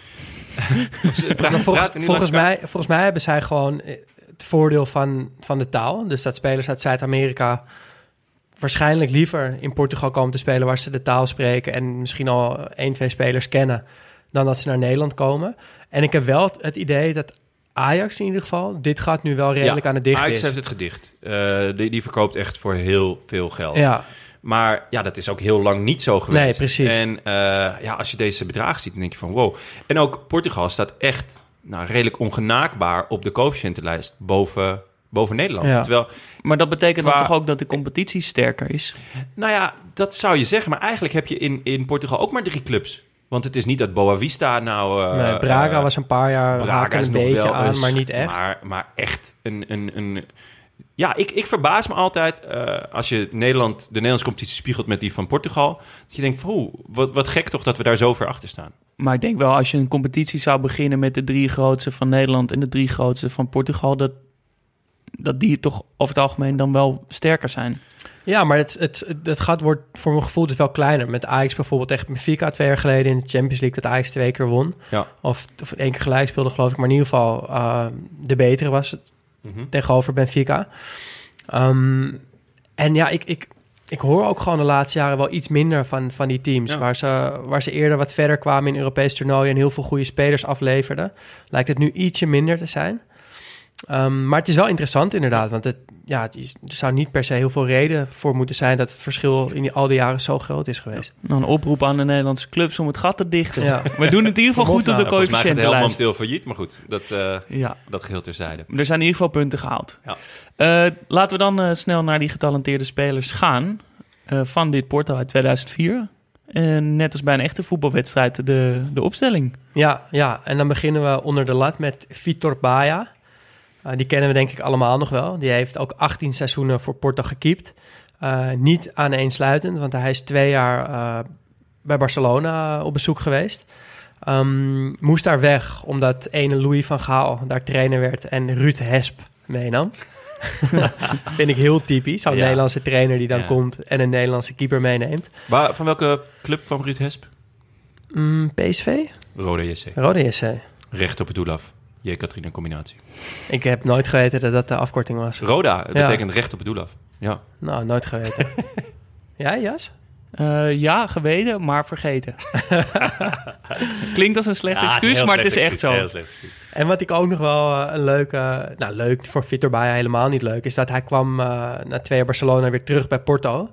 Maar volgens, volgens, mij, volgens mij hebben zij gewoon eh, het voordeel van, van de taal. Dus dat spelers uit Zuid-Amerika waarschijnlijk liever in Portugal komen te spelen waar ze de taal spreken en misschien al één, twee spelers kennen, dan dat ze naar Nederland komen. En ik heb wel het idee dat Ajax in ieder geval, dit gaat nu wel redelijk aan het dicht Ajax is. heeft het gedicht. Eh, die, die verkoopt echt voor heel veel geld. Ja, Maar ja, dat is ook heel lang niet zo geweest. Nee, precies. En eh, ja, als je deze bedragen ziet, dan denk je van wow. En ook Portugal staat echt nou, redelijk ongenaakbaar op de coëfficiëntenlijst boven, boven Nederland. Ja. Terwijl, Maar dat betekent dan toch ook dat de competitie sterker is? nou ja, dat zou je zeggen. Maar eigenlijk heb je in, in Portugal ook maar drie clubs. Want het is niet dat Boa Vista nou... eh, nee, Braga eh, was een paar jaar Braga een beetje aan, maar niet echt. Maar, maar echt een... een, een ja, ik, ik verbaas me altijd eh, als je Nederland, de Nederlandse competitie spiegelt met die van Portugal. Dat je denkt, van, oeh, wat, wat gek toch dat we daar zo ver achter staan. Maar ik denk wel, als je een competitie zou beginnen met de drie grootste van Nederland en de drie grootste van Portugal, dat, dat die toch over het algemeen dan wel sterker zijn. Ja, maar het, het, het, gat wordt voor mijn gevoel dus wel kleiner. Met Ajax bijvoorbeeld tegen Benfica twee jaar geleden in de Champions League... dat Ajax twee keer won. Ja. Of, of één keer gelijk speelde, geloof ik. Maar in ieder geval eh, de betere was het Mhm. tegenover Benfica. Ehm, en ja, ik, ik, ik hoor ook gewoon de laatste jaren wel iets minder van, van die teams. Ja. Waar, ze, waar ze eerder wat verder kwamen in Europees toernooien... en heel veel goede spelers afleverden. Lijkt het nu ietsje minder te zijn. Ehm, maar het is wel interessant inderdaad. Want het, ja, het is, er zou niet per se heel veel reden voor moeten zijn... dat het verschil in die, al die jaren zo groot is geweest. Nou, een oproep aan de Nederlandse clubs om het gat te dichten. Ja. We doen het in ieder geval goed op de Volgens mij gaat het heel coëfficiëntenlijst. momenteel failliet, maar goed, dat, eh, Ja, dat geheel terzijde. er zijn in ieder geval punten gehaald. Ja. Eh, laten we dan eh, snel naar die getalenteerde spelers gaan eh, van dit Porto uit 2004. En net als bij een echte voetbalwedstrijd de, de opstelling. Ja, ja, en dan beginnen we onder de lat met Vitor Baia. Eh, die kennen we denk ik allemaal nog wel. Die heeft ook 18 seizoenen voor Porto gekiept. Eh, niet aaneensluitend, want hij is twee jaar eh, bij Barcelona op bezoek geweest. Ehm, moest daar weg, omdat ene Louis van Gaal daar trainer werd en Ruud Hesp meenam. Vind ik heel typisch. Zo'n Ja. Nederlandse trainer die dan Ja. komt en een Nederlandse keeper meeneemt. Waar, van welke club kwam Ruud Hesp? Mm, PSV? Rode JC. Rode JC. Recht op het doel af. J. Katrina combinatie. Ik heb nooit geweten dat dat de afkorting was. Roda, dat Ja. betekent recht op het doel af. Ja. Nou, nooit geweten. ja, Jas? Eh, ja, geweten, maar vergeten. Klinkt als een slecht Ja, excuus, maar het is echt excuus, zo. heel slecht excuus. En wat ik ook nog wel eh, een leuke... Nou, leuk voor Baia helemaal niet leuk... is dat hij kwam eh, na twee jaar Barcelona weer terug bij Porto.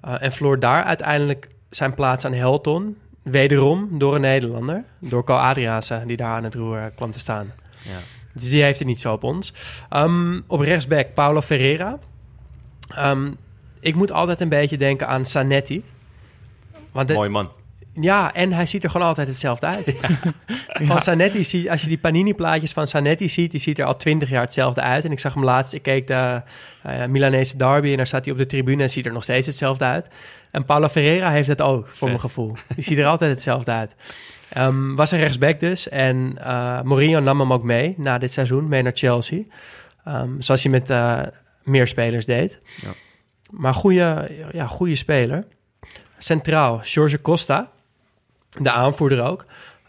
Eh, en verloor daar uiteindelijk zijn plaats aan Helton. Wederom door een Nederlander. Door Co Adriaanse, die daar aan het roer kwam te staan. Ja. Dus die heeft het niet zo op ons. Ehm, op rechtsback Paulo Ferreira. Ehm, ik moet altijd een beetje denken aan Sanetti. Want de- Mooi man. Ja, en hij ziet er gewoon altijd hetzelfde uit. Van Zanetti, zie- als je die Panini-plaatjes van Zanetti ziet, die ziet er al twintig jaar hetzelfde uit. En ik zag hem laatst, ik keek de eh, Milanese derby en daar zat hij op de tribune en ziet er nog steeds hetzelfde uit. En Paulo Ferreira heeft het ook, voor mijn gevoel. Die ziet er altijd hetzelfde uit. Ehm, was een rechtsback dus. En eh Mourinho nam hem ook mee na dit seizoen, mee naar Chelsea. Ehm, zoals hij met eh, meer spelers deed. Ja. Maar goede, ja, goede speler. Centraal, Jorge Costa, de aanvoerder ook.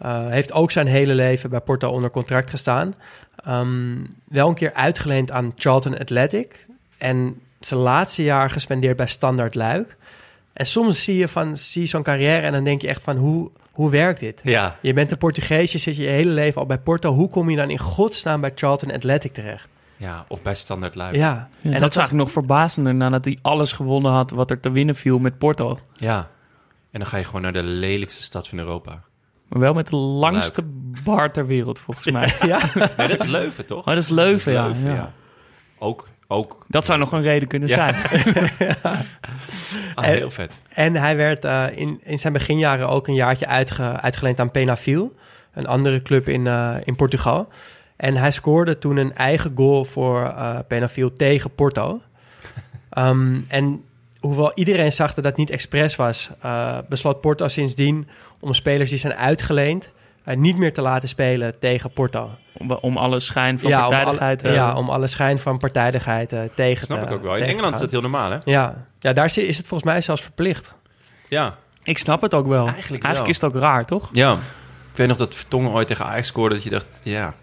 Uh, heeft ook zijn hele leven bij Porto onder contract gestaan. Ehm, wel een keer uitgeleend aan Charlton Athletic. En zijn laatste jaar gespendeerd bij Standard Luik. En soms zie je, van, zie je zo'n carrière en dan denk je echt van hoe, hoe werkt dit? Ja, Je bent een Portugees, je zit je hele leven al bij Porto. Hoe kom je dan in godsnaam bij Charlton Athletic terecht? ja, of bij Standard Luik. Ja, Ja, en dat, dat is eigenlijk nog verbazender nadat hij alles gewonnen had wat er te winnen viel met Porto. Ja. En dan ga je gewoon naar de lelijkste stad van Europa. Maar wel met de langste bar ter wereld, volgens mij. ja. Nee, dat is Leuven, toch? Maar dat is Leuven, ja. Leuven, ja. Ook, ook. Dat zou nog een reden kunnen Ja. zijn. Ah, heel vet. En hij werd eh, in, in zijn beginjaren ook een jaartje uitge, uitgeleend aan Penafiel, een andere club in, eh, in Portugal. En hij scoorde toen een eigen goal voor eh Penafiel tegen Porto. Ehm, en hoewel iedereen zag dat dat niet expres was, besloot Porto sindsdien om spelers die zijn uitgeleend eh, niet meer te laten spelen tegen Porto. Om, om alle schijn van ja, om alle, partijdigheid te ja, om alle schijn van partijdigheid eh, tegen Snap te ik ook wel. In Engeland is dat heel normaal, hè? Ja, ja daar is het volgens mij zelfs verplicht. Ja. Ik snap het ook wel. Eigenlijk Eigenlijk, wel. is het ook raar, toch? Ja. Ik weet nog dat Vertongen ooit tegen Ajax scoorde, dat je dacht, ja...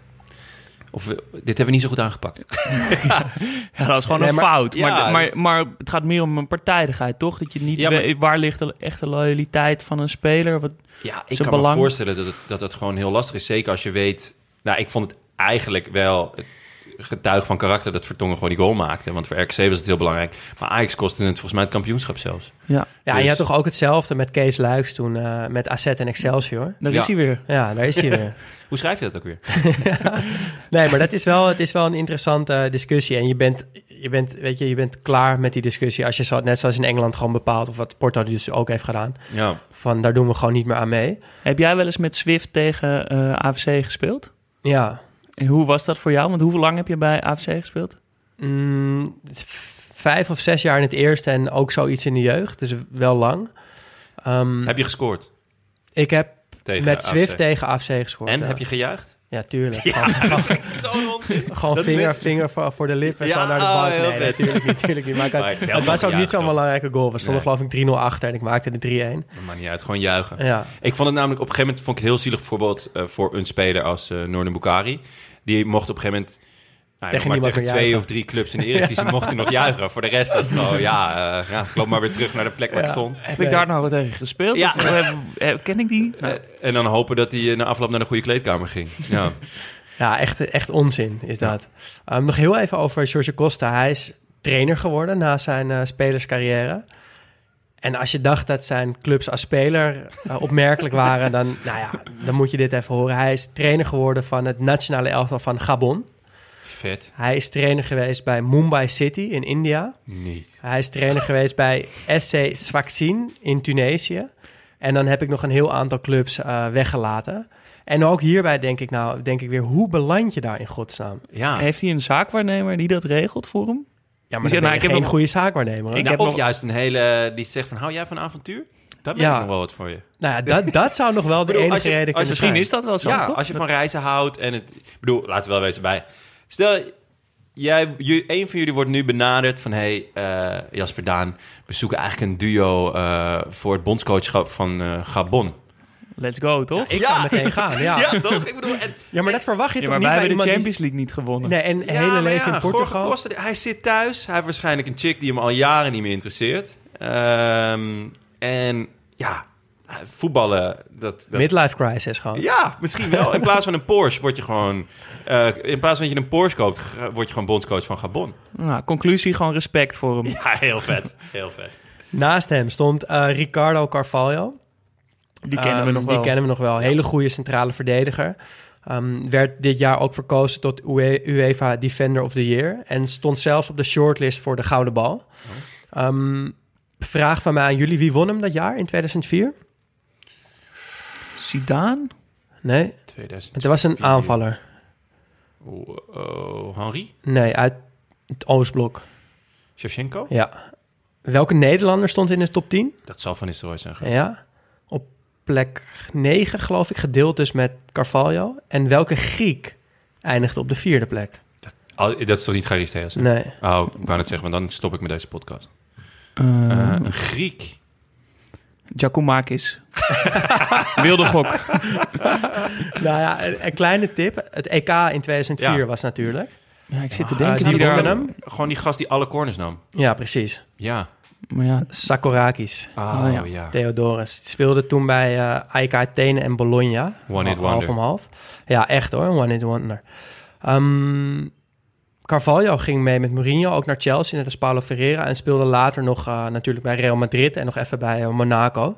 Of we- dit hebben we niet zo goed aangepakt. Ja, dat is gewoon Nee, een maar- fout. ja, maar, maar, het gaat meer om een partijdigheid, toch? Dat je niet Ja, maar- weet waar ligt de echte loyaliteit van een speler. Wat, Ja, ik kan belang- me voorstellen dat het, dat het gewoon heel lastig is. Zeker als je weet... Nou, ik vond het eigenlijk wel het getuig van karakter dat Vertongen gewoon die goal maakte. Want voor RKC was het heel belangrijk. Maar Ajax kostte het volgens mij het kampioenschap zelfs. ja, Ja, en Dus- je had toch ook hetzelfde met Kees Luiks toen eh, met AZ en Excelsior. daar Ja. is hij weer. Ja, daar is hij weer. Hoe schrijf je dat ook weer? Nee, maar dat is wel, het is wel een interessante discussie. En je bent, je, bent, weet je, je bent klaar met die discussie als je zo, net zoals in Engeland gewoon bepaalt, of wat Porto dus ook heeft gedaan, Ja. van daar doen we gewoon niet meer aan mee. Heb jij wel eens met Swift tegen eh, AFC gespeeld? Ja, En hoe was dat voor jou? Want hoeveel lang heb je bij AFC gespeeld? Mm, vijf of zes jaar in het eerste en ook zoiets in de jeugd, dus wel lang. Ehm, Heb je gescoord? ik heb Tegen met AFC? Swift tegen AFC gescoord. En ja. heb je gejuicht? Ja, tuurlijk. Gewoon, Zo'n onzin. gewoon Dat vinger, vinger voor, voor de lippen en Ja, zo naar de oh, bank. heel Nee, natuurlijk niet, natuurlijk niet. Maar ik had- Maar wel het was ook niet zo'n belangrijke goal. We stonden Nee. geloof ik 3-0 achter en ik maakte de 3-1. Dat maakt niet uit, gewoon juichen. Ja. Ik vond het namelijk op een gegeven moment vond ik heel zielig bijvoorbeeld eh, voor een speler als eh Noorden Bukari. Die mocht op een gegeven moment nou, Tegen maar tegen twee juichen. of drie clubs in de Eredivisie mocht hij nog juichen. Voor de rest was het gewoon, ja, ja, ik loop maar weer terug naar de plek waar ik stond. Heb ik daar nou wat tegen gespeeld? Ja. Of, eh, ken ik die? Eh, en dan hopen dat hij na afloop naar de goede kleedkamer ging. Ja, Ja, echt, echt onzin is dat. Ehm, nog heel even over Jorge Costa. Hij is trainer geworden na zijn eh, spelerscarrière. En als je dacht dat zijn clubs als speler opmerkelijk waren, dan, nou ja, dan moet je dit even horen. Hij is trainer geworden van het nationale elftal van Gabon. Vet. Hij is trainer geweest bij Mumbai City in India. Niet. Hij is trainer geweest bij SC Sfaxien in Tunesië. En dan heb ik nog een heel aantal clubs eh, weggelaten. En ook hierbij denk ik nou, denk ik weer, hoe beland je daar in godsnaam? Ja, Heeft hij een zaakwaarnemer die dat regelt voor hem? Ja, Die maar zegt, nou, ik heb geen nog- goede zaakwaarnemer. Ik Nou, heb of nog- juist een hele die zegt van, hou jij van avontuur? Dat ben Ja. ik nog wel wat voor je. Nou ja, dat, dat zou nog wel de bedoel, enige je- reden kunnen Misschien zijn. is dat wel zo, ja, toch? als je van reizen houdt en het... Ik bedoel, laten we wel wezen bij. Stel, jij, een van jullie wordt nu benaderd van... hey, eh, Jasper Daan, we zoeken eigenlijk een duo eh, voor het bondscoachschap van eh, Gabon. Let's go, toch? Ik zou meteen gaan, ja. ja. toch? Ik bedoel... En, maar dat verwacht je Ja, toch maar niet wij bij hebben de Champions League niet gewonnen. Nee, en Ja, hele leven ja, in Portugal. Hij zit thuis. Hij heeft waarschijnlijk een chick die hem al jaren niet meer interesseert. Ehm, en ja, voetballen, dat... dat Midlife crisis gewoon. Ja, misschien wel. In plaats van een Porsche word je gewoon... eh, in plaats van dat je een Porsche koopt, word je gewoon bondscoach van Gabon. Nou, conclusie, gewoon respect voor hem. Ja, heel vet. Heel vet. Naast hem stond eh, Ricardo Carvalho. Die kennen we Ehm, nog wel. Die kennen we nog wel. Hele goede centrale verdediger. Ehm, werd dit jaar ook verkozen tot UE- UEFA Defender of the Year. En stond zelfs op de shortlist voor de Gouden Bal. Ehm, vraag van mij aan jullie. Wie won hem dat jaar in 2004? Zidane? Nee, 2000. het was een aanvaller. Oh, oh, Henri? Nee, uit het Oostblok. Shevchenko? Ja. Welke Nederlander stond in de top 10? Dat zal Van Nistelrooy zijn geweest. Ja. Op plek 9, geloof ik, gedeeld dus met Carvalho. En welke Griek eindigde op de vierde plek? Oh, dat is toch niet Charisteas? hè? Nee. Oh, ik wou net zeggen, maar dan stop ik met deze podcast. Eh, Eh, een Griek. Giacomakis. Wilde gok. Nou ja, een, een kleine tip. Het EK in 2004 Ja. was natuurlijk. Ja, ik zit te Ah, denken. die die daar- wonnen hem. Gewoon die gast die alle corners nam. Ja, precies. Ja. Maar ja, Sakorakis. Oh, Oh, ja. ja. Theodorus. Speelde toen bij eh AEK Athene en Bologna. One hit half wonder. om half. Ja, echt hoor. One hit wonder. Ehm, Carvalho ging mee met Mourinho ook naar Chelsea, net als Paulo Ferreira. En speelde later nog eh, natuurlijk bij Real Madrid en nog even bij eh, Monaco.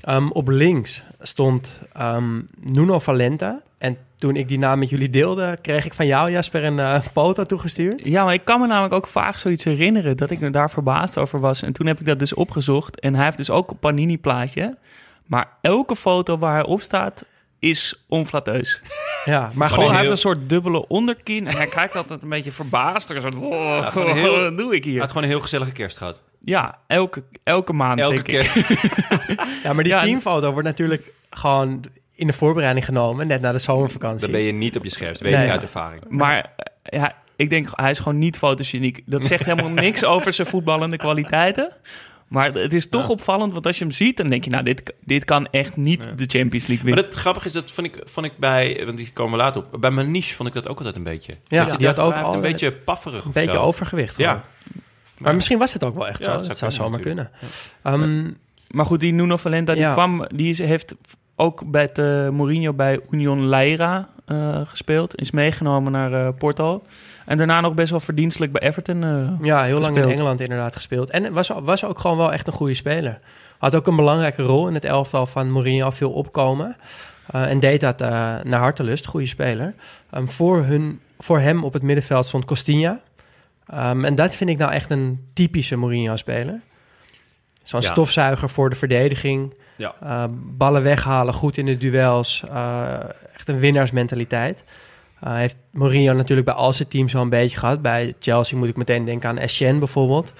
Ehm, op links stond ehm, Nuno Valenta. En toen ik die naam met jullie deelde, kreeg ik van jou, Jasper, een eh, foto toegestuurd. Ja, maar ik kan me namelijk ook vaag zoiets herinneren dat ik me daar verbaasd over was. En toen heb ik dat dus opgezocht. En hij heeft dus ook een Panini-plaatje. Maar elke foto waar hij op staat is onflateus. Ja, maar Gewoon hij heeft een soort dubbele onderkin. En hij kijkt altijd een beetje verbaasd. Er is een, oh, gewoon heel- wat doe ik Hij hier? had gewoon een heel gezellige kerst gehad. Ja, elke, elke maand Elke denk ik. Ja, maar die Ja, teamfoto wordt natuurlijk gewoon in de voorbereiding genomen, net na de zomervakantie. Dan ben je niet op je scherpst. Weet Nee. je uit ervaring. Maar eh, ja, ik denk, hij is gewoon niet fotogeniek. Dat zegt helemaal niks over zijn voetballende kwaliteiten. Maar het is toch opvallend, want als je hem ziet, dan denk je, nou, dit, dit kan echt niet de Champions League Maar winnen. het grappige is, dat vond ik, vond ik bij... Want die komen we later op. Bij Maniche vond ik dat ook altijd een beetje. Ja, Dat je- die had ook heeft een al- beetje pafferig Een beetje zo. overgewicht. Ja. Maar misschien was het ook wel echt Ja, zo. dat Dat zou zomaar kunnen. Ehm, Maar goed, die Nuno Valenta, die Ja. kwam, die heeft ook bij het, eh, Mourinho bij Union Leira eh, gespeeld. Is meegenomen naar eh, Porto. En daarna nog best wel verdienstelijk bij Everton. eh, ja, heel lang in. Engeland inderdaad gespeeld. En was, was ook gewoon wel echt een goede speler. Had ook een belangrijke rol in het elftal van Mourinho, veel opkomen. Eh, en deed dat eh, naar hartelust, goede speler. Ehm, voor, hun, voor hem op het middenveld stond Costinha. Ehm, en dat vind ik nou echt een typische Mourinho-speler. Zo'n Ja. stofzuiger voor de verdediging. Ja. Eh, ballen weghalen, goed in de duels. eh, een winnaarsmentaliteit. Eh heeft Mourinho natuurlijk bij al zijn teams wel een beetje gehad. Bij Chelsea moet ik meteen denken aan Essien bijvoorbeeld.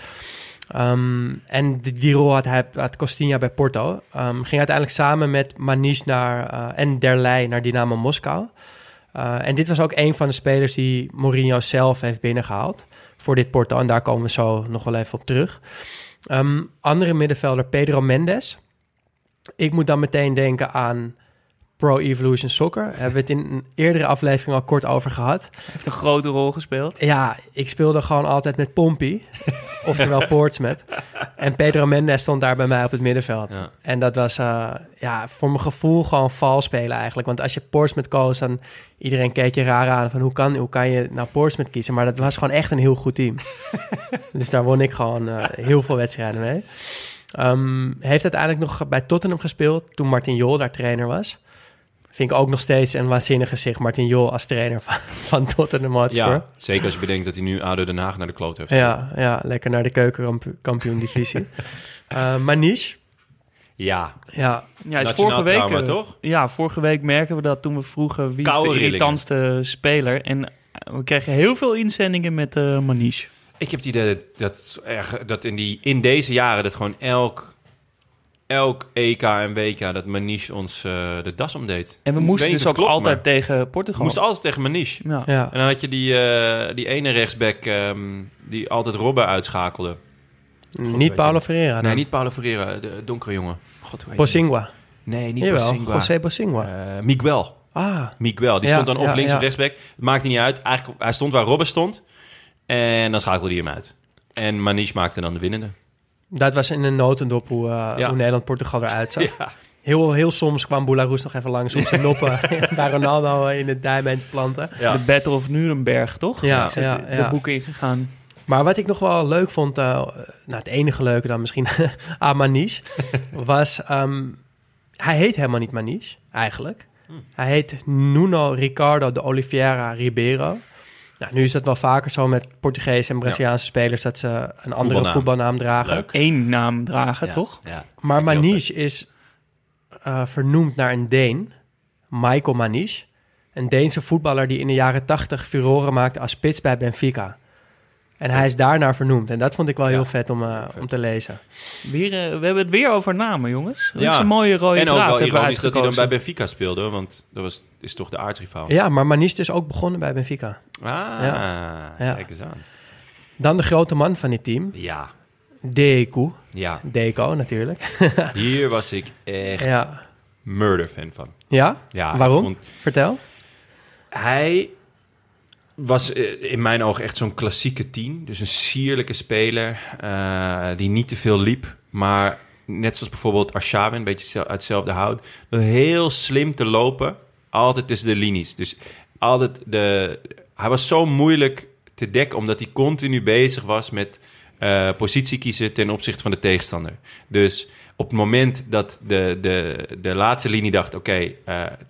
Ehm, en die, rol had, hij, had Costinha bij Porto. Ehm, ging uiteindelijk samen met Manish naar, eh, en Derlei naar Dynamo Moskou. Eh, en dit was ook een van de spelers die Mourinho zelf heeft binnengehaald voor dit Porto. En daar komen we zo nog wel even op terug. Ehm, andere middenvelder Pedro Mendes. Ik moet dan meteen denken aan Pro Evolution Soccer. Hebben we het in een eerdere aflevering al kort over gehad. heeft een grote rol gespeeld. Ja, ik speelde gewoon altijd met Pompey, oftewel Portsmouth. En Pedro Mendes stond daar bij mij op het middenveld. Ja. En dat was eh, ja, voor mijn gevoel gewoon vals spelen eigenlijk. Want als je Portsmouth koos, dan iedereen keek je raar aan van hoe kan, hoe kan je nou Portsmouth kiezen. Maar dat was gewoon echt een heel goed team. dus daar won ik gewoon eh, heel veel wedstrijden mee. Ehm, heeft uiteindelijk nog bij Tottenham gespeeld toen Martin Jol daar trainer was. Vind ik ook nog steeds een waanzinnig gezicht. Martin Jol als trainer van, van Tottenham Hotspur. Ja, zeker als je bedenkt dat hij nu ADO Den Haag naar de kloot heeft. Ja, ja, lekker naar de keukenkampioen-divisie. Eh Manish, Ja, ja, Ja, is vorige week, trauma, eh, toch? Ja, vorige week merken we dat toen we vroegen wie is de rillingen. irritantste speler. En eh, we kregen heel veel inzendingen met eh Maniche. ik heb het idee dat, dat, erg- dat in, die, in deze jaren dat gewoon elk, elk EK en WK dat Maniche ons eh, de das omdeed. En we moesten dus niet ook klopt, altijd maar tegen We Portugal. moesten altijd tegen Maniche. ja. ja. En dan had je die, eh, die ene rechtsback ehm, die altijd Robben uitschakelde. niet weet Paulo. Ferreira. nee, dan. niet Paulo Ferreira, de donkere jongen. God? Bosingwa. Nee, niet Jawel, Bosingwa. José Bosingwa. Eh, Miguel. ah, Miguel, die Ja, stond dan of ja, links ja. of rechtsback. Het maakt niet uit. Eigenlijk, hij stond waar Robben stond. En dan schakelde hij hem uit. En Maniche maakte dan de winnende. Dat was in een notendop hoe, eh, Ja. hoe Nederland-Portugal eruit zag. Ja. Heel, heel soms kwam Boularoes nog even langs om zijn noppen bij Ronaldo in het dijbeen te planten. Ja. De Battle of Nuremberg, toch? Ja, ja, de ja. boeken ingegaan. Maar wat ik nog wel leuk vond, eh, nou het enige leuke dan misschien aan Maniche, was... ehm, hij heet helemaal niet Maniche, eigenlijk. Hij heet Nuno Ricardo de Oliveira Ribeiro. Nou, nu is dat wel vaker zo met Portugese en Braziliaanse spelers... dat ze een andere Voetbalnaam. voetbalnaam dragen. Leuk. Eén naam dragen, Ja. toch? Ja. Maar Maniche is eh, vernoemd naar een Deen, Michael Manish. Een Deense voetballer die in de jaren 80 furoren maakte als spits bij Benfica. En hij is daarnaar vernoemd. En dat vond ik wel Ja, heel vet om, eh, vet. om te lezen. Weer, eh, we hebben het weer over namen, jongens. Dat Ja. is een mooie rode en ook draad. wel ironisch dat hij dan bij. Benfica speelde, want dat was, is toch de aardsrivaal. Ja, maar Manish is ook begonnen bij Benfica. Ah, Ja. kijk eens aan. Dan de grote man van dit team, Ja, Deku. ja. Deco natuurlijk. Hier was ik echt ja. murder fan van. Ja? Ja, Waarom? vond- Vertel. Hij was eh, in mijn ogen echt zo'n klassieke tien. Dus een sierlijke speler eh, die niet te veel liep. Maar net zoals bijvoorbeeld Arshavin, een beetje uit hetzelfde hout. Heel slim te lopen, altijd tussen de linies. Dus altijd de... Hij was zo moeilijk te dekken, omdat hij continu bezig was met eh, positie kiezen ten opzichte van de tegenstander. Dus op het moment dat de, de, de laatste linie dacht... oké,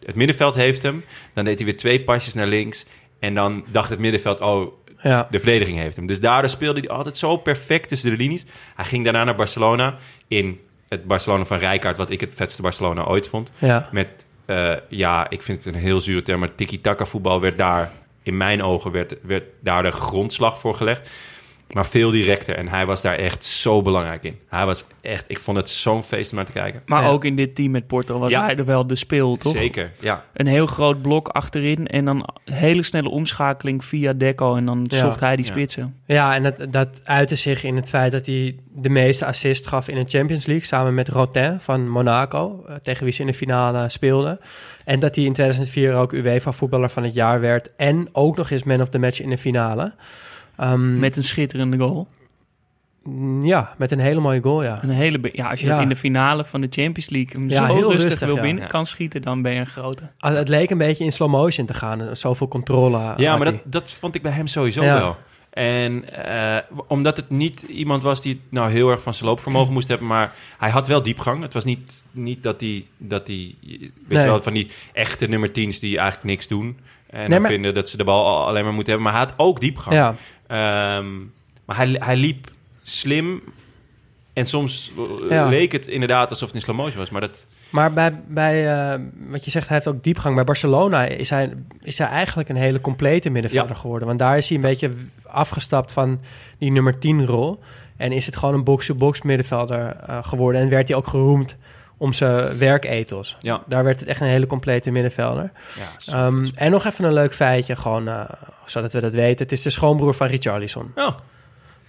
het middenveld heeft hem... dan deed hij weer twee pasjes naar links... en dan dacht het middenveld... oh, Ja. de verdediging heeft hem. Dus daardoor speelde hij altijd zo perfect tussen de linies. Hij ging daarna naar Barcelona... in het Barcelona van Rijkaard... wat ik het vetste Barcelona ooit vond. Ja. Met, eh, ja, ik vind het een heel zure term... maar tiki-taka voetbal werd daar... in mijn ogen werd, werd daar de grondslag voor gelegd. Maar veel directer. En hij was daar echt zo belangrijk in. Hij was echt... Ik vond het zo'n feest om naar te kijken. Maar Ja. ook in dit team met Porto was Ja. hij er wel de speel, toch? Zeker, ja. Een heel groot blok achterin en dan hele snelle omschakeling via Deco en dan Ja. zocht hij die spitsen. Ja, en dat, dat uitte zich in het feit dat hij de meeste assist gaf in de Champions League. Samen met Rotin van Monaco, eh, tegen wie ze in de finale speelden. En dat hij in 2004 ook UEFA voetballer van het jaar werd. En ook nog eens man of the match in de finale. Ehm, Met een schitterende goal. mm, ja, met een hele mooie goal, ja. Een hele ja, als je Ja. het in de finale van de Champions League hem Ja, zo heel rustig, rustig, wil ja. binnen Ja. kan schieten, dan ben je een grote. Ah, Het leek een beetje in slow motion te gaan. Zoveel controle. Ja, maar dat, dat vond ik bij hem sowieso Ja. wel. En eh, omdat het niet iemand was die het nou heel erg van zijn loopvermogen moest hebben, maar hij had wel diepgang. Het was niet, niet dat hij, dat hij weet Nee. je wel, van die echte nummer 10's die eigenlijk niks doen. En Nee, dan maar- vinden dat ze de bal al- alleen maar moeten hebben. Maar hij had ook diepgang. Ja, Ehm, maar hij, hij liep slim. En soms eh, Ja. leek het inderdaad alsof het in slow motion was. Maar dat, maar bij, bij eh, wat je zegt, hij heeft ook diepgang. Bij Barcelona is hij, is hij eigenlijk een hele complete middenvelder Ja. geworden. Want daar is hij een beetje afgestapt van die nummer 10 rol. En is het gewoon een box-to-box middenvelder eh, geworden. En werd hij ook geroemd om zijn werkethos. ja, Daar werd het echt een hele complete middenvelder. ja, Ehm, en nog even een leuk feitje, gewoon eh, zodat we dat weten. Het is de schoonbroer van Richarlison. Oh,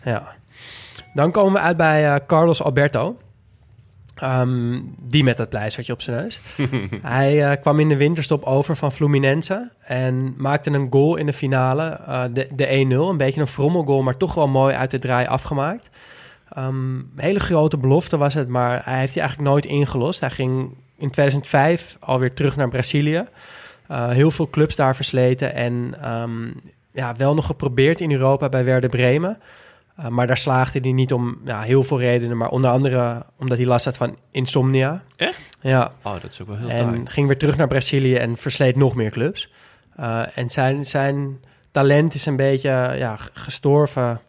Ja. Dan komen we uit bij eh, Carlos Alberto. Ehm, die met dat pleistertje op zijn neus. Hij eh, kwam in de winterstop over van Fluminense. En maakte een goal in de finale. de, de 1-0. Een beetje een frommelgoal, maar toch wel mooi uit de draai afgemaakt. Ehm, een hele grote belofte was het, maar hij heeft die eigenlijk nooit ingelost. Hij ging in 2005 alweer terug naar Brazilië. Eh, heel veel clubs daar versleten. En ehm, ja, wel nog geprobeerd in Europa bij Werder Bremen. Uh, maar daar slaagde hij niet om ja, heel veel redenen. Maar onder andere omdat hij last had van insomnia. Echt? Ja. oh, dat is ook wel heel en taai. ging weer terug naar Brazilië en versleet nog meer clubs. Uh, en zijn, zijn talent is een beetje ja, gestorven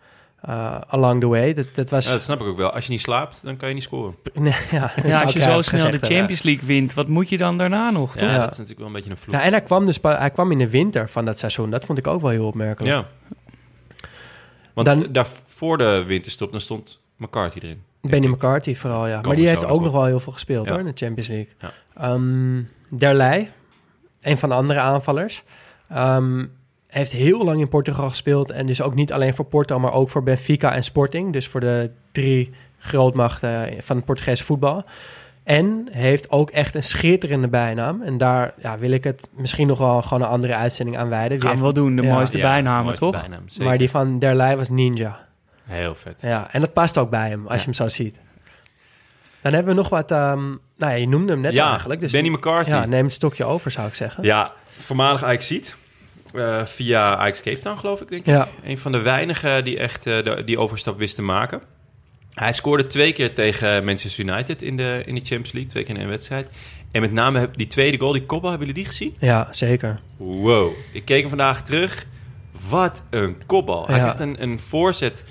uh, along the way. Dat, dat was... Ja, dat snap ik ook wel. Als je niet slaapt, dan kan je niet scoren. Nee, ja, Ja, als je zo eigenlijk snel de. Champions League wint, wat moet je dan daarna nog, Ja, toch? Ja. dat is natuurlijk wel een beetje een vloek. Ja, en hij kwam dus hij kwam in de winter van dat seizoen. Dat vond ik ook wel heel opmerkelijk. Ja. Want Dan- daar voor de winterstop, dan stond McCarthy erin. Benny McCarthy vooral, ja. Maar die heeft ook nog wel heel veel gespeeld Ja. hoor, in de Champions League. Ja. Ehm, Derlei, een van de andere aanvallers, ehm, heeft heel lang in Portugal gespeeld. En dus ook niet alleen voor Porto, maar ook voor Benfica en Sporting. Dus voor de drie grootmachten van het Portugese voetbal. En heeft ook echt een schitterende bijnaam. En daar ja, wil ik het misschien nog wel gewoon een andere uitzending aan wijden. Gaan we wel doen, de Ja. mooiste Ja, bijnamen, mooiste toch? bijnaam, zeker. maar die van Derlei was Ninja. Heel vet. Ja, en dat past ook bij hem, als Ja. je hem zo ziet. Dan hebben we nog wat... ehm, nou ja, je noemde hem net ja, eigenlijk. Dus Benny McCarthy. ja, Ja, neem het stokje over, zou ik zeggen. voormalig Ajax-ziet. Eh, via Ajax Cape Town, geloof ik, denk ik. Ja. Een van de weinigen die echt eh, de- die overstap wist te maken. Hij scoorde twee keer tegen Manchester United in de, in de Champions League. Twee keer in één wedstrijd. En met name die tweede goal, die kopbal, hebben jullie die gezien? Ja, zeker. Wow. Ik keek hem vandaag terug. Wat een kopbal. Hij Ja. krijgt een, een voorzet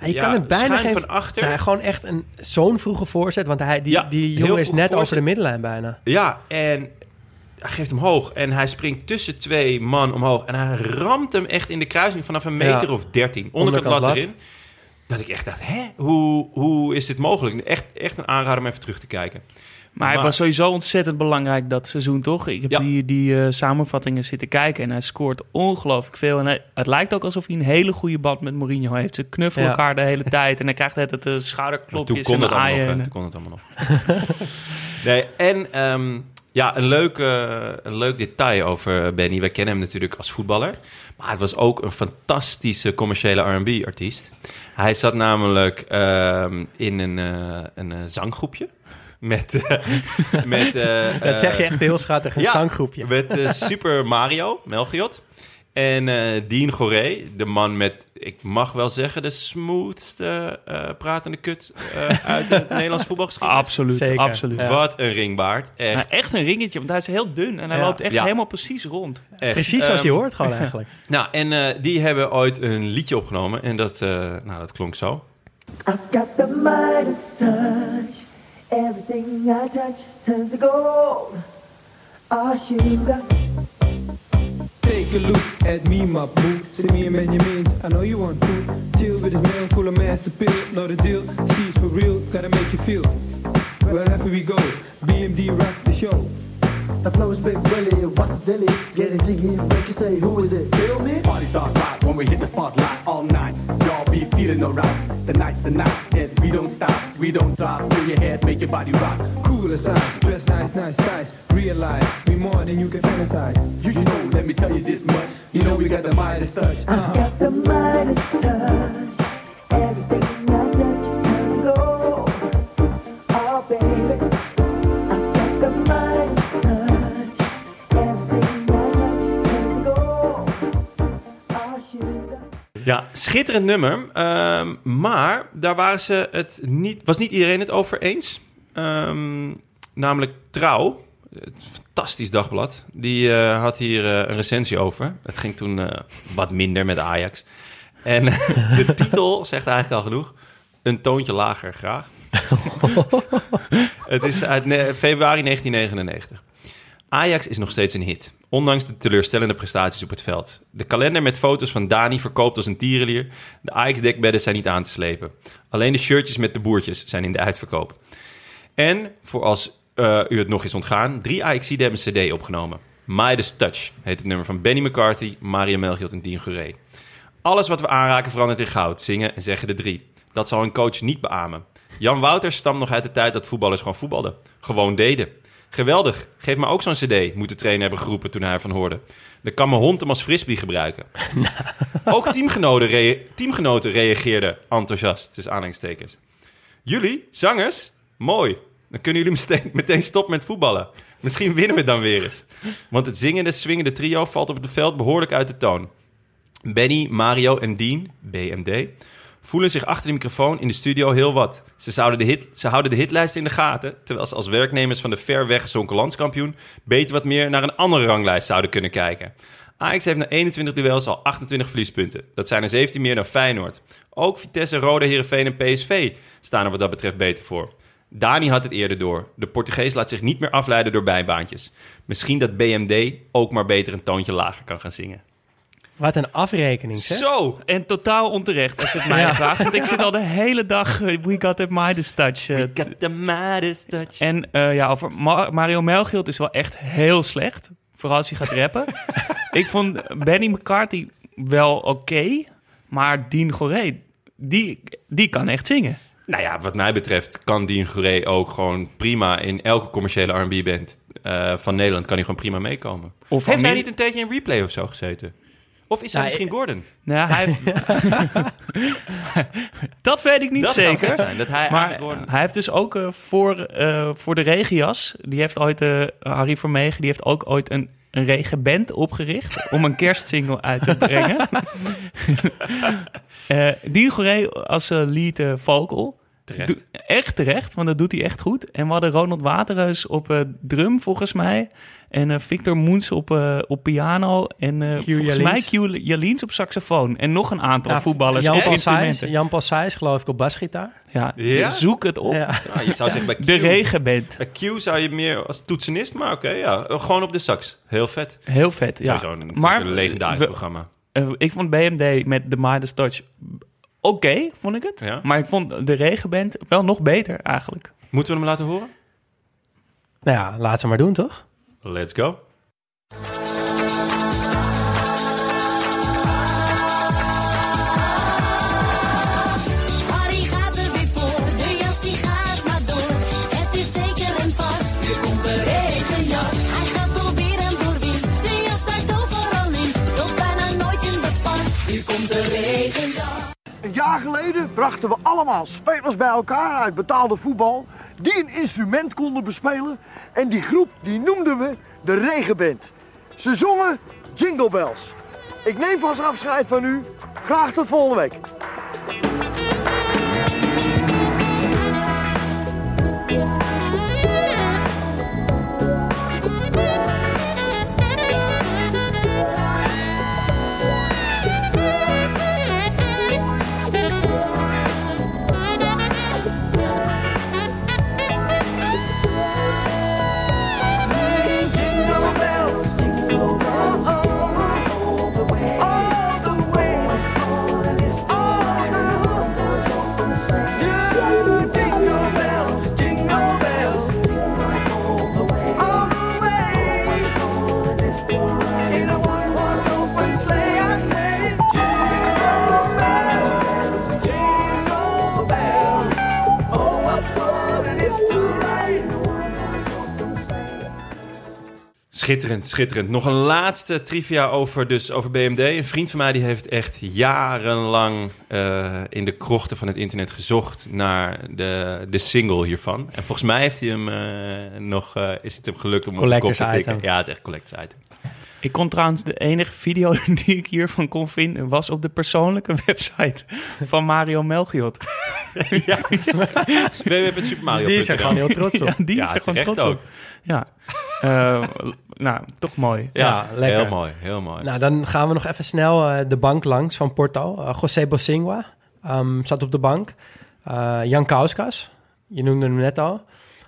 Ja, kan het bijna geen... van achter. Nou, gewoon echt een zo'n vroege voorzet. Want hij, die, Ja, die jongen is net over de middenlijn bijna. Ja, en hij geeft hem hoog. En hij springt tussen twee man omhoog. En hij ramt hem echt in de kruising vanaf een meter Ja. of dertien. Onderkant Onderkant lat lat. erin. Dat ik echt dacht, hè? Hoe, hoe is dit mogelijk? Echt, echt een aanrader om even terug te kijken. Maar het Maar- was sowieso ontzettend belangrijk dat seizoen, toch? Ik heb Ja. die, die eh, samenvattingen zitten kijken en hij scoort ongelooflijk veel. En hij- het lijkt ook alsof hij een hele goede band met Mourinho heeft. Ze knuffelen Ja. elkaar de hele tijd en hij krijgt het de Maar schouderklopjes toen kon en het nog. Toen kon het allemaal nog. nee, en ehm, ja, een leuk, eh, een leuk detail over Benny. Wij kennen hem natuurlijk als voetballer. Maar het was ook een fantastische commerciële R&B-artiest. Hij zat namelijk ehm, in een, eh, een eh, zanggroepje. Met, met, Dat zeg je echt heel schattig, een ja, zanggroepje. Met Super Mario, Melchiot. En eh Dean Goré, de man met, ik mag wel zeggen, de smoothste eh, pratende kut eh, uit het Nederlands voetbalgeschiedenis. Absoluut, Zeker. absoluut. Ja. Wat een ringbaard. Echt, Maar echt een ringetje, want hij is heel dun en hij Ja. loopt echt Ja. helemaal precies rond. echt. Precies zoals Ehm, hij hoort gewoon eigenlijk. Nou, en eh, die hebben ooit een liedje opgenomen. En dat, eh, nou, dat klonk zo. I've got the Midas touch. Everything I touch turns to gold. Ah, sugar. Take a look at me, my boo. See me and Benjamin, I know you want to chill with this man full of master pill. Know the deal, Steve's for real, gotta make you feel. Wherever we go, BMD rocks the show. The flow is Big Willie, what's the dilly? Getting jiggy, break you say, who is it? Feel me? Party starts right when we hit the spotlight all night. Y'all be feeling alright. The night's the night, and we don't stop. We don't drop. Fill your head, make your body rock. Cool as ice, dress nice, nice, nice. Realize we more than you can fantasize. You should know, let me tell you this much. You know we got the Midas touch. Uh-huh. Got the Midas touch. Everything I touch to gold. Oh, baby. I've got the Midas touch. Everything I touch to gold. Oh, sugar. Ja, schitterend nummer. Ehm, maar daar waren ze het niet, was niet iedereen het over eens. Ehm, namelijk Trouw, het fantastisch dagblad, die eh, had hier eh, een recensie over. Het ging toen eh, wat minder met Ajax. En de titel zegt eigenlijk al genoeg. Een toontje lager, graag. het is uit februari 1999. Ajax is nog steeds een hit, ondanks de teleurstellende prestaties op het veld. De kalender met foto's van Dani verkoopt als een tierenlier. De Ajax-dekbedden zijn niet aan te slepen. Alleen de shirtjes met de boertjes zijn in de uitverkoop. En, voor als eh, u het nog is ontgaan, drie Ajaxiden hebben een cd opgenomen. Midas Touch heet het nummer van Benny McCarthy, Mario Melchiot en Dean Guré. Alles wat we aanraken verandert in goud, zingen en zeggen de drie. Dat zal een coach niet beamen. Jan Wouters stamt nog uit de tijd dat voetballers gewoon voetbalden. Gewoon deden. Geweldig, geef me ook zo'n cd, moet de trainer hebben geroepen toen hij ervan hoorde. Dan kan mijn hond hem als frisbee gebruiken. ook teamgenoten, rea- teamgenoten reageerden enthousiast, tussen aanhalingstekens. Jullie, zangers, mooi. Dan kunnen jullie meteen, meteen stoppen met voetballen. Misschien winnen we dan weer eens. Want het zingende, swingende trio valt op het veld behoorlijk uit de toon. Benny, Mario en Dean, BMD, voelen zich achter de microfoon in de studio heel wat. Ze, zouden de hit, ze houden de hitlijst in de gaten, terwijl ze als werknemers van de ver weggezonken landskampioen beter wat meer naar een andere ranglijst zouden kunnen kijken. Ajax heeft na 21 duels al 28 verliespunten. Dat zijn er 17 meer dan Feyenoord. Ook Vitesse, Rode, Heerenveen en PSV staan er wat dat betreft beter voor. Dani had het eerder door. De Portugees laat zich niet meer afleiden door bijbaantjes. Misschien dat BMD ook maar beter een toontje lager kan gaan zingen. Wat een afrekening, zeg. Zo! En totaal onterecht als je het mij vraagt. Want ik zit al de hele dag eh, We Got That Midas Touch. eh, Got the Midas touch. En eh, ja, over Ma- Mario Melchiot is wel echt heel slecht. Vooral als hij gaat rappen. ik vond Benny McCarthy wel oké. maar Dean Goré, die, die kan echt zingen. Nou ja, wat mij betreft kan Dean Gouré ook gewoon prima in elke commerciële R&B-band eh, van Nederland kan hij gewoon prima meekomen. Of Heeft hij niet een tijdje in replay of zo gezeten? Of is hij Nou, misschien Gordon? Nou, hij heeft... dat weet ik niet dat zou zeker. zijn, dat hij Maar Gordon... hij heeft dus ook eh, voor, eh, voor de regias, die heeft ooit, eh, Harry Vermegen, die heeft ook ooit een, een regenband opgericht om een kerstsingle uit te brengen. Goré als eh, lead eh, vocal. Terecht. Echt terecht, want dat doet hij echt goed. En we hadden Ronald Waterreus op eh, drum, volgens mij. En eh, Victor Moens op, eh, op piano. En eh, volgens mij Q Jaliens op saxofoon. En nog een aantal Ja, voetballers Jan Paul. Sijs, Jan Paul Sijs, geloof ik, op basgitaar. Ja, Ja? zoek het op. Ja. Nou, je zou zeggen bij Q. De regenband. Bij Q zou je meer als toetsenist, maar oké, ja. Gewoon op de sax. Heel vet. Heel vet, ja. Sowieso een, maar een legendarisch we- programma. eh, ik vond BMD met de Midas Touch oké, vond ik het. Ja. Maar ik vond de regenband wel nog beter eigenlijk. Moeten we hem laten horen? Nou ja, laat ze maar doen, toch? Let's go. Jaar geleden brachten we allemaal spelers bij elkaar uit betaalde voetbal die een instrument konden bespelen en die groep die noemden we de regenband. Ze zongen Jingle Bells. Ik neem vast afscheid van u. Graag tot volgende week. Schitterend, schitterend. Nog een laatste trivia over, dus over BMD. Een vriend van mij die heeft echt jarenlang eh, in de krochten van het internet gezocht naar de, de single hiervan. En volgens mij heeft hij hem eh, nog, eh, is het hem gelukt om op de kop te tikken. item. Ja, het is echt collectors item. Ik kon trouwens, de enige video die ik hiervan kon vinden... was op de persoonlijke website van Mario Melchiot. www.supermario.nl. Dus die is er gewoon heel trots op. Ja, die Ja, is er gewoon trots ook. op. Ja. Eh, nou, toch mooi. Ja, Ja, lekker. heel mooi, heel mooi. Nou, dan gaan we nog even snel eh, de bank langs van Porto. Eh, José Bosingua ehm, zat op de bank. Eh, Jan Kauskas, je noemde hem net al.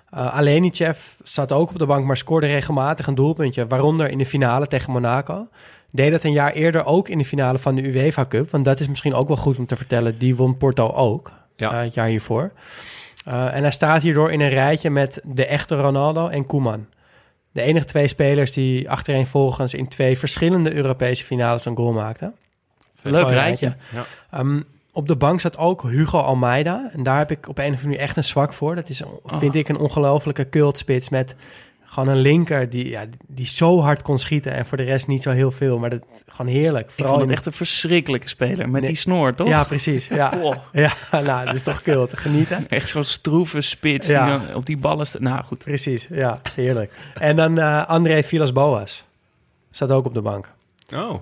Alenichev zat ook op de bank, maar scoorde regelmatig een doelpuntje. Waaronder in de finale tegen Monaco. Deed dat een jaar eerder ook in de finale van de UEFA Cup. Want dat is misschien ook wel goed om te vertellen. Die won Porto ook, Ja. eh, het jaar hiervoor. Eh, en hij staat hierdoor in een rijtje met de echte Ronaldo en Koeman. De enige twee spelers die achtereenvolgens in twee verschillende Europese finales een goal maakten. Leuk rijtje. Ja. Ehm, op de bank zat ook Hugo Almeida. En daar heb ik op een of andere manier echt een zwak voor. Dat is, vind ik, een ongelofelijke cultspits met gewoon een linker die, ja, die zo hard kon schieten. En voor de rest niet zo heel veel. Maar dat gewoon heerlijk. Ik Vooral vond het in- echt een verschrikkelijke speler met Nee. die snor, toch? Ja, precies. Ja, Oh, ja nou, dat is toch kult. Genieten. echt zo'n stroeve spits Ja. die dan op die ballen staat. Nou goed, Precies, ja, heerlijk. En dan eh André Villas-Boas. Zat ook op de bank. Oh,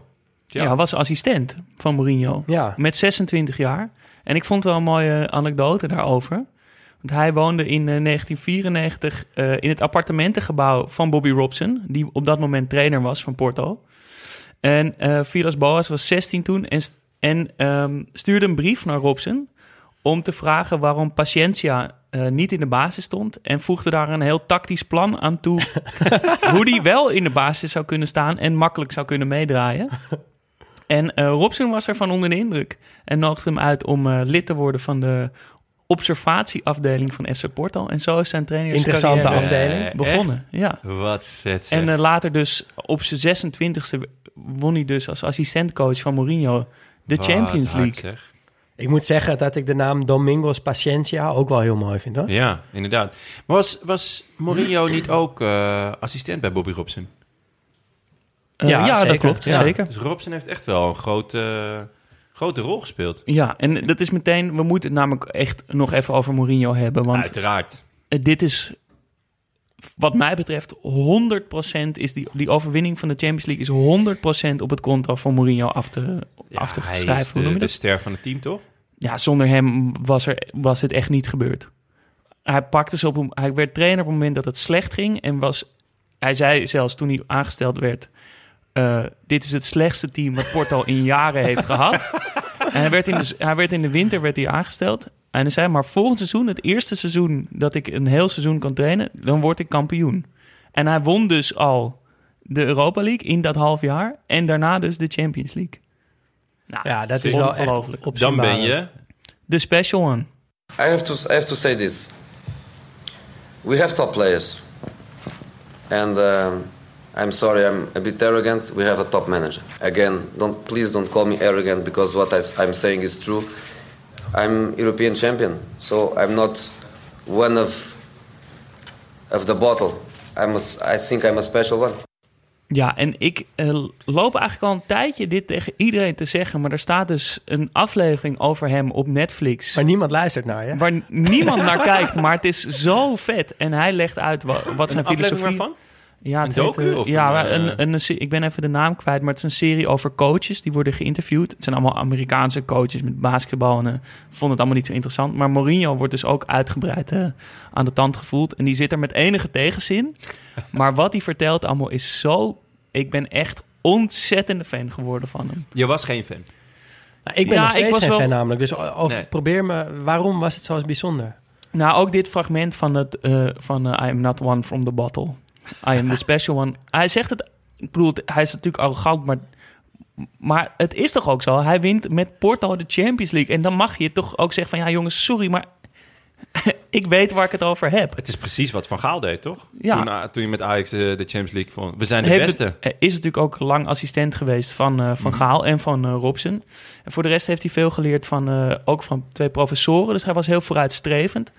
ja. ja. was assistent van Mourinho. Ja, Met 26 jaar. En ik vond wel een mooie anekdote daarover. Want hij woonde in eh, 1994 eh, in het appartementengebouw van Bobby Robson, die op dat moment trainer was van Porto. En eh Vilas Boas was 16 toen en, en ehm, stuurde een brief naar Robson om te vragen waarom Paciencia eh, niet in de basis stond. En voegde daar een heel tactisch plan aan toe hoe die wel in de basis zou kunnen staan en makkelijk zou kunnen meedraaien. En eh, Robson was ervan onder de indruk en nodigde hem uit om eh, lid te worden van de observatieafdeling van FC Porto. En zo is zijn trainerscarrière Interessante eh, afdeling. begonnen. Ja. Wat vet. zeg. En later dus op zijn 26e won hij dus als assistentcoach van Mourinho de Wat Champions hard, League. zeg. ik moet zeggen dat ik de naam Domingos Paciencia ook wel heel mooi vind, hoor. Ja, inderdaad. Maar was, was Mourinho niet ook eh, assistent bij Bobby Robson? Eh, Ja, ja, dat klopt. Ja. Zeker. Dus Robson heeft echt wel een grote, grote rol gespeeld. Ja, en dat is meteen... We moeten het namelijk echt nog even over Mourinho hebben. Want Uiteraard. eh, dit is, wat mij betreft, 100% is die, die overwinning van de Champions League... is 100% op het konto van Mourinho af te, Ja, af te hij schrijven. is Hoe noem de, de ster van het team, toch? ja, zonder hem was, er, was het echt niet gebeurd. Hij pakte ze op hij werd trainer op het moment dat het slecht ging en was hij zei zelfs toen hij aangesteld werd: eh, dit is het slechtste team wat Porto in jaren heeft gehad. En hij werd in de, hij werd in de winter werd hij aangesteld. En hij zei: maar volgend seizoen, het eerste seizoen dat ik een heel seizoen kan trainen, dan word ik kampioen. En hij won dus al de Europa League in dat half jaar en daarna dus de Champions League. Nou, Ja, dat is wel echt ongelooflijk. Dan ben je... De special one. I have to I have to say this. We have top players, and um, I'm sorry, I'm a bit arrogant. We have a top manager. Again, don't please don't call me arrogant because what I, I'm saying is true. I'm European champion, so I'm not one of of the bottle. I'm a, I think I'm a special one. Ja, en ik eh, loop eigenlijk al een tijdje dit tegen iedereen te zeggen, maar er staat dus een aflevering over hem op Netflix. Waar niemand luistert naar, hè? Waar niemand naar kijkt, maar het is zo vet. En hij legt uit wa- wat zijn aflevering filosofie... waarvan? Ja, het Een docu heet, of ja, een, een, een, een se- ik ben even de naam kwijt, maar het is een serie over coaches die worden geïnterviewd. Het zijn allemaal Amerikaanse coaches met basketbal en eh, vond het allemaal niet zo interessant. Maar Mourinho wordt dus ook uitgebreid eh, aan de tand gevoeld en die zit er met enige tegenzin. maar wat hij vertelt allemaal is zo... Ik ben echt ontzettende fan geworden van hem. Je was geen fan. Nou, ik ben Ja, nog ik steeds was geen wel- fan namelijk. Dus over, Nee. probeer me... Waarom was het zo bijzonder? Nou, ook dit fragment van, het, eh, van I am not one from the bottle. I am the special one. Hij zegt het, ik bedoel, hij is natuurlijk arrogant, maar, maar het is toch ook zo? Hij wint met Porto de Champions League. En dan mag je toch ook zeggen van, ja jongens, sorry, maar ik weet waar ik het over heb. Het is precies wat Van Gaal deed, toch? Ja. Toen, ah, toen je met Ajax de, de Champions League vond. We zijn de Heeft beste. het- eh, is natuurlijk ook lang assistent geweest van, eh, van Mhm. Gaal en van eh, Robson. En voor de rest heeft hij veel geleerd van, eh, ook van twee professoren. Dus hij was heel vooruitstrevend.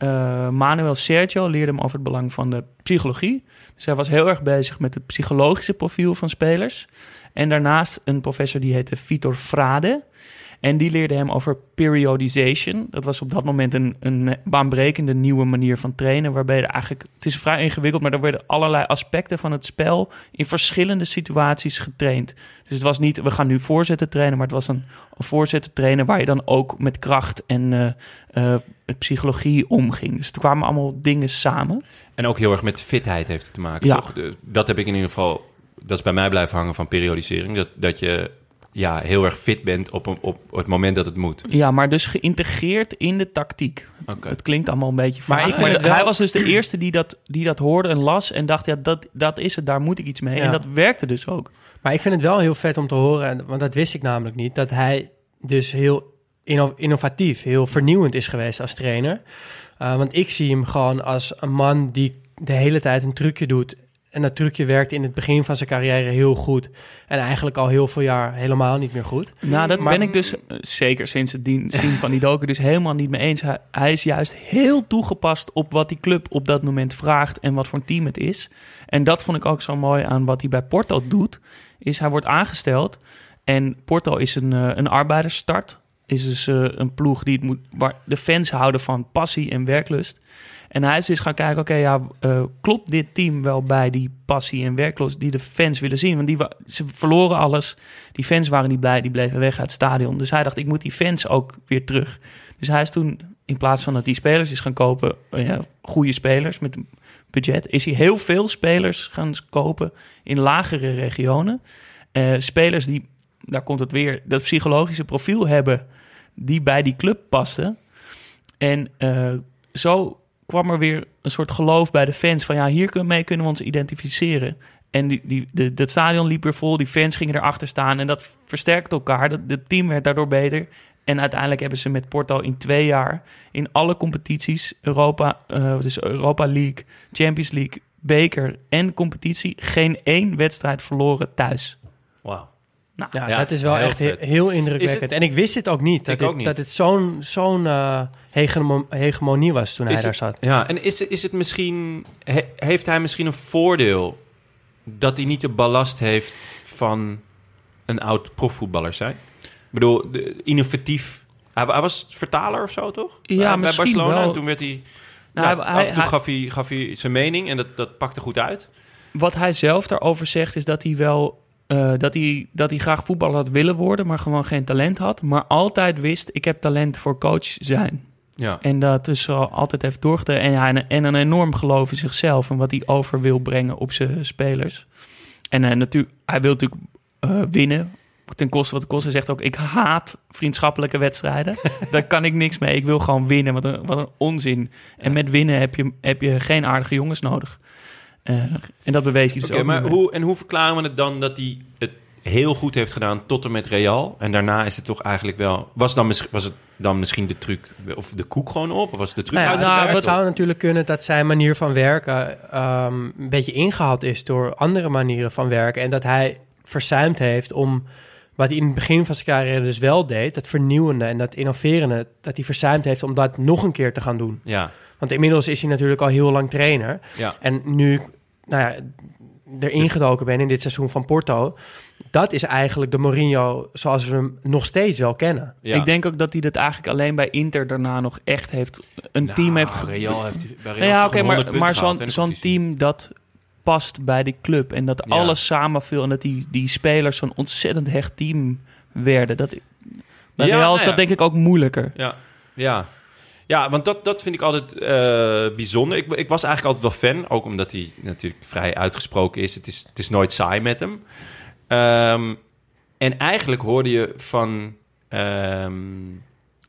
Eh, Manuel Sergio leerde hem over het belang van de psychologie. Dus hij was heel erg bezig met het psychologische profiel van spelers. En daarnaast een professor die heette Vitor Frade. En die leerde hem over periodization. Dat was op dat moment een, een baanbrekende nieuwe manier van trainen. Waarbij er eigenlijk, het is vrij ingewikkeld, maar er werden allerlei aspecten van het spel in verschillende situaties getraind. Dus het was niet, we gaan nu voorzetten trainen, maar het was een, een voorzetten trainen waar je dan ook met kracht en eh, eh, psychologie omging. Dus er kwamen allemaal dingen samen. En ook heel erg met fitheid heeft het te maken, Ja. toch? Dat heb ik in ieder geval... Dat is bij mij blijven hangen van periodisering. Dat, dat je ja, heel erg fit bent op, een- op het moment dat het moet. Ja, maar dus geïntegreerd in de tactiek. Het, Oké. het klinkt allemaal een beetje Maar vaag, ik het wel- hij was dus de eerste die dat, die dat hoorde en las en dacht, ja, dat, dat is het, daar moet ik iets mee. Ja. En dat werkte dus ook. Maar ik vind het wel heel vet om te horen, en- want dat wist ik namelijk niet, dat hij dus heel inno- innovatief, heel vernieuwend is geweest als trainer. Uh, want ik zie hem gewoon als een man die de hele tijd een trucje doet. En dat trucje werkte in het begin van zijn carrière heel goed. En eigenlijk al heel veel jaar helemaal niet meer goed. Nou, dat Maar- ben ik dus eh, zeker sinds het zien van die docu dus helemaal niet mee eens. Hij, hij is juist heel toegepast op wat die club op dat moment vraagt en wat voor een team het is. En dat vond ik ook zo mooi aan wat hij bij Porto doet. Is hij wordt aangesteld en Porto is een, eh, een arbeidersstart. Is dus eh, een ploeg die het moet, waar de fans houden van passie en werklust. En hij is dus gaan kijken, oké, ja, eh, klopt dit team wel bij die passie en werklust die de fans willen zien? Want die, ze verloren alles. Die fans waren niet blij, die bleven weg uit het stadion. Dus hij dacht, ik moet die fans ook weer terug. Dus hij is toen, in plaats van dat hij spelers is gaan kopen, eh, ja, goede spelers met een budget, is hij heel veel spelers gaan kopen in lagere regionen. Eh, spelers die, daar komt het weer, dat psychologische profiel hebben die bij die club pasten. En zo kwam er weer een soort geloof bij de fans van ja, hiermee kunnen we ons identificeren. En die, die, het stadion liep weer vol, die fans gingen erachter staan en dat versterkte elkaar. Dat, het team werd daardoor beter. En uiteindelijk hebben ze met Porto in twee jaar in alle competities, Europa, eh, dus Europa League, Champions League, beker en competitie, geen één wedstrijd verloren thuis. Wauw. Nou, Ja, Ja, dat is wel heel echt he- heel indrukwekkend. En ik wist het ook niet. Dat Ik het, ook niet. Dat het zo'n zo'n eh, hegemo- hegemonie was toen hij daar zat. Ja, en is, is het misschien... he- heeft hij misschien een voordeel dat hij niet de ballast heeft van een oud profvoetballer zijn? Ik bedoel, de, innovatief... Hij, hij was vertaler of zo, toch? Ja, bij, Barcelona. wel. En toen werd hij... Nou, ja, hij- af en toe hij- gaf, hij, gaf hij zijn mening en dat, dat pakte goed uit. Wat hij zelf daarover zegt is dat hij wel eh, dat, hij, dat hij graag voetballer had willen worden, maar gewoon geen talent had. Maar altijd wist, ik heb talent voor coach zijn. Ja. En dat dus al altijd heeft doorgedaan. En, hij, en een enorm geloof in zichzelf en wat hij over wil brengen op zijn spelers. En hij, natuurlijk, hij wil natuurlijk eh, winnen. Ten koste wat het kost. Hij zegt ook, ik haat vriendschappelijke wedstrijden. Daar kan ik niks mee. Ik wil gewoon winnen. Wat een, wat een onzin. En met winnen heb je, heb je geen aardige jongens nodig. Eh, en dat bewees hij dus Oké, ook. maar hoe, en hoe verklaren we het dan dat hij het heel goed heeft gedaan tot en met Real? En daarna is het toch eigenlijk wel... Was, dan, was het dan misschien de truc of de koek gewoon op? Of was de truc Nou ja, het Of- zou natuurlijk kunnen dat zijn manier van werken ehm, een beetje ingehaald is door andere manieren van werken. En dat hij verzuimd heeft om wat hij in het begin van zijn carrière dus wel deed, dat vernieuwende en dat innoverende, dat hij verzuimd heeft om dat nog een keer te gaan doen. Ja. Want inmiddels is hij natuurlijk al heel lang trainer. Ja. En nu ik, nou ja, erin gedoken ben in dit seizoen van Porto, dat is eigenlijk de Mourinho zoals we hem nog steeds wel kennen. Ik denk ook dat hij dat eigenlijk alleen bij Inter daarna nog echt heeft... Een Nou, team heeft... Real heeft hij- bij Real Nou ja, oké, hij gewoon 100 maar, maar zo'n team dat past bij die club. En dat Ja. alles samenviel en dat die, die spelers zo'n ontzettend hecht team werden. Dat, bij Ja, Real nou is dat ja. denk ik ook moeilijker. Ja, ja. Ja want dat, dat vind ik altijd eh, bijzonder. Ik, ik was eigenlijk altijd wel fan, ook omdat hij natuurlijk vrij uitgesproken is. Het is, het is nooit saai met hem. Ehm, en eigenlijk hoorde je van ehm,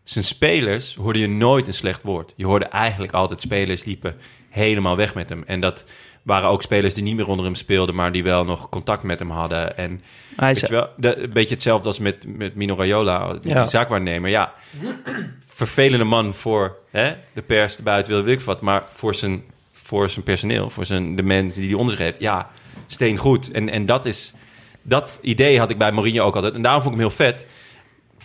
zijn spelers hoorde je nooit een slecht woord. Je hoorde eigenlijk altijd spelers liepen helemaal weg met hem. En dat waren ook spelers die niet meer onder hem speelden, maar die wel nog contact met hem hadden. En Hij je wel, de- een beetje hetzelfde als met, met Mino Raiola, die, Ja. zaakwaarnemer. Ja, vervelende man voor hè, de pers, de buitenwereld, weet ik wat. Maar voor zijn, voor zijn personeel, voor zijn, de mensen die hij onder zich heeft, ja, steen goed. En, en dat is, dat idee had ik bij Mourinho ook altijd. En daarom vond ik hem heel vet.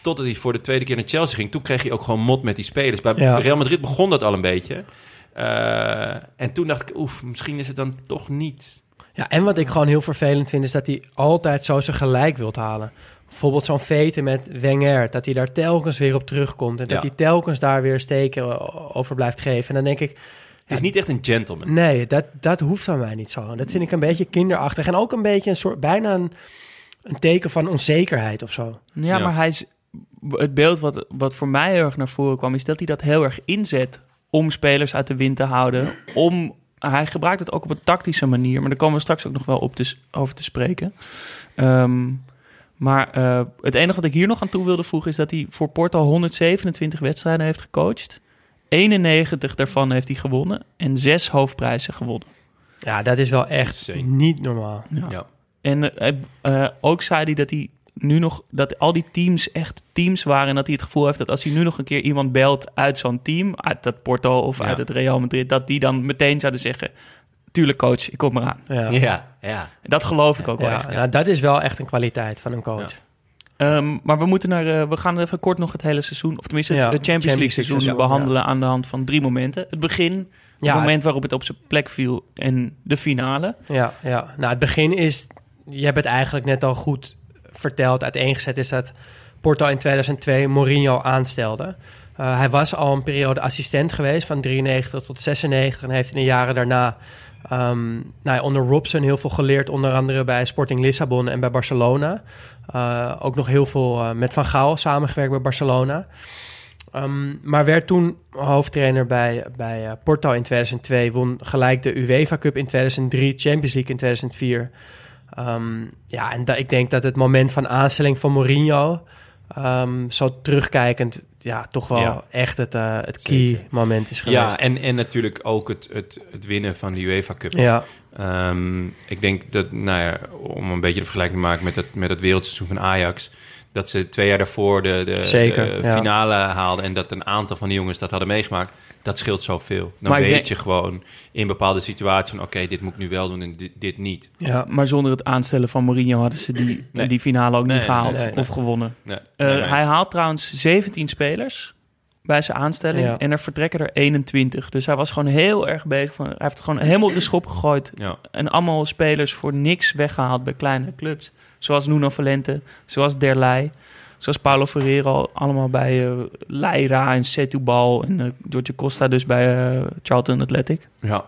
Totdat hij voor de tweede keer naar Chelsea ging. Toen kreeg hij ook gewoon mot met die spelers. Bij Ja. Real Madrid begon dat al een beetje. Eh, en toen dacht ik, oef, misschien is het dan toch niet. Ja, en wat ik gewoon heel vervelend vind, is dat hij altijd zo zijn gelijk wilt halen. Bijvoorbeeld zo'n veten met Wenger, dat hij daar telkens weer op terugkomt. En dat Ja. hij telkens daar weer steken over blijft geven. En dan denk ik... Het is niet echt een gentleman. Nee, dat, dat hoeft van mij niet zo. Dat vind ik een beetje kinderachtig. En ook een beetje een soort, bijna een, een teken van onzekerheid of zo. Ja, maar hij is, het beeld wat, wat voor mij heel erg naar voren kwam, is dat hij dat heel erg inzet om spelers uit de wind te houden. Om, hij gebruikt het ook op een tactische manier, maar daar komen we straks ook nog wel op te, over te spreken. Ehm, maar eh, het enige wat ik hier nog aan toe wilde voegen is dat hij voor Porto 127 wedstrijden heeft gecoacht. 91 daarvan heeft hij gewonnen en zes hoofdprijzen gewonnen. Ja, dat is wel echt niet normaal. Ja. En eh, eh, ook zei hij dat hij nu nog dat al die teams echt teams waren en dat hij het gevoel heeft dat als hij nu nog een keer iemand belt uit zo'n team, uit dat Porto of Ja. uit het Real Madrid, dat die dan meteen zouden zeggen: "Tuurlijk, coach, ik kom eraan." Ja. Ja, ja. Dat geloof ik ook wel Ja, echt. nou, dat is wel echt een kwaliteit van een coach. Ehm, maar we moeten naar, eh, we gaan even kort nog het hele seizoen, of tenminste Ja, het Champions, Champions League seizoen League seizoen, behandelen aan de hand van drie momenten. Het begin, Ja. het moment waarop het op zijn plek viel en de finale. Ja, ja. Nou, het begin is... Je hebt het eigenlijk net al goed verteld. Uiteengezet is dat Porto in 2002 Mourinho aanstelde. Eh, hij was al een periode assistent geweest van 93 tot 96... en heeft in de jaren daarna ehm, nou ja, onder Robson heel veel geleerd... onder andere bij Sporting Lissabon en bij Barcelona. Eh, ook nog heel veel eh, met Van Gaal samengewerkt bij Barcelona... Ehm, maar werd toen hoofdtrainer bij, bij eh, Porto in 2002. Won gelijk de UEFA Cup in 2003, Champions League in 2004. Ehm, ja, en ik denk dat het moment van aanstelling van Mourinho... zo terugkijkend, ja, toch wel Ja. echt het, eh, het key Zeker. moment is geweest. Ja, en, en natuurlijk ook het, het, het winnen van de UEFA Cup. Ja. Ehm, ik denk dat, nou ja, om een beetje de vergelijking te maken met het, met het wereldseizoen van Ajax... dat ze twee jaar daarvoor de, de, Zeker, de ja. finale haalden... en dat een aantal van die jongens dat hadden meegemaakt... dat scheelt zoveel. Dan Maar weet denk- je gewoon in bepaalde situaties van... oké, dit moet ik nu wel doen en dit, dit niet. Ja, maar zonder het aanstellen van Mourinho hadden ze die, Nee. die finale ook Nee, niet gehaald nee, nee. of gewonnen. Nee, Eh, nee, nee. hij haalt trouwens 17 spelers bij zijn aanstelling Ja. en er vertrekken er 21. Dus hij was gewoon heel erg bezig. Van, hij heeft het gewoon helemaal op de schop gegooid. Ja. En allemaal spelers voor niks weggehaald bij kleine clubs. Zoals Nuno Valente, zoals Derlei, zoals Paulo Ferreiro. Allemaal bij eh Leira en Setúbal en eh George Costa dus bij eh, Charlton Athletic. Ja.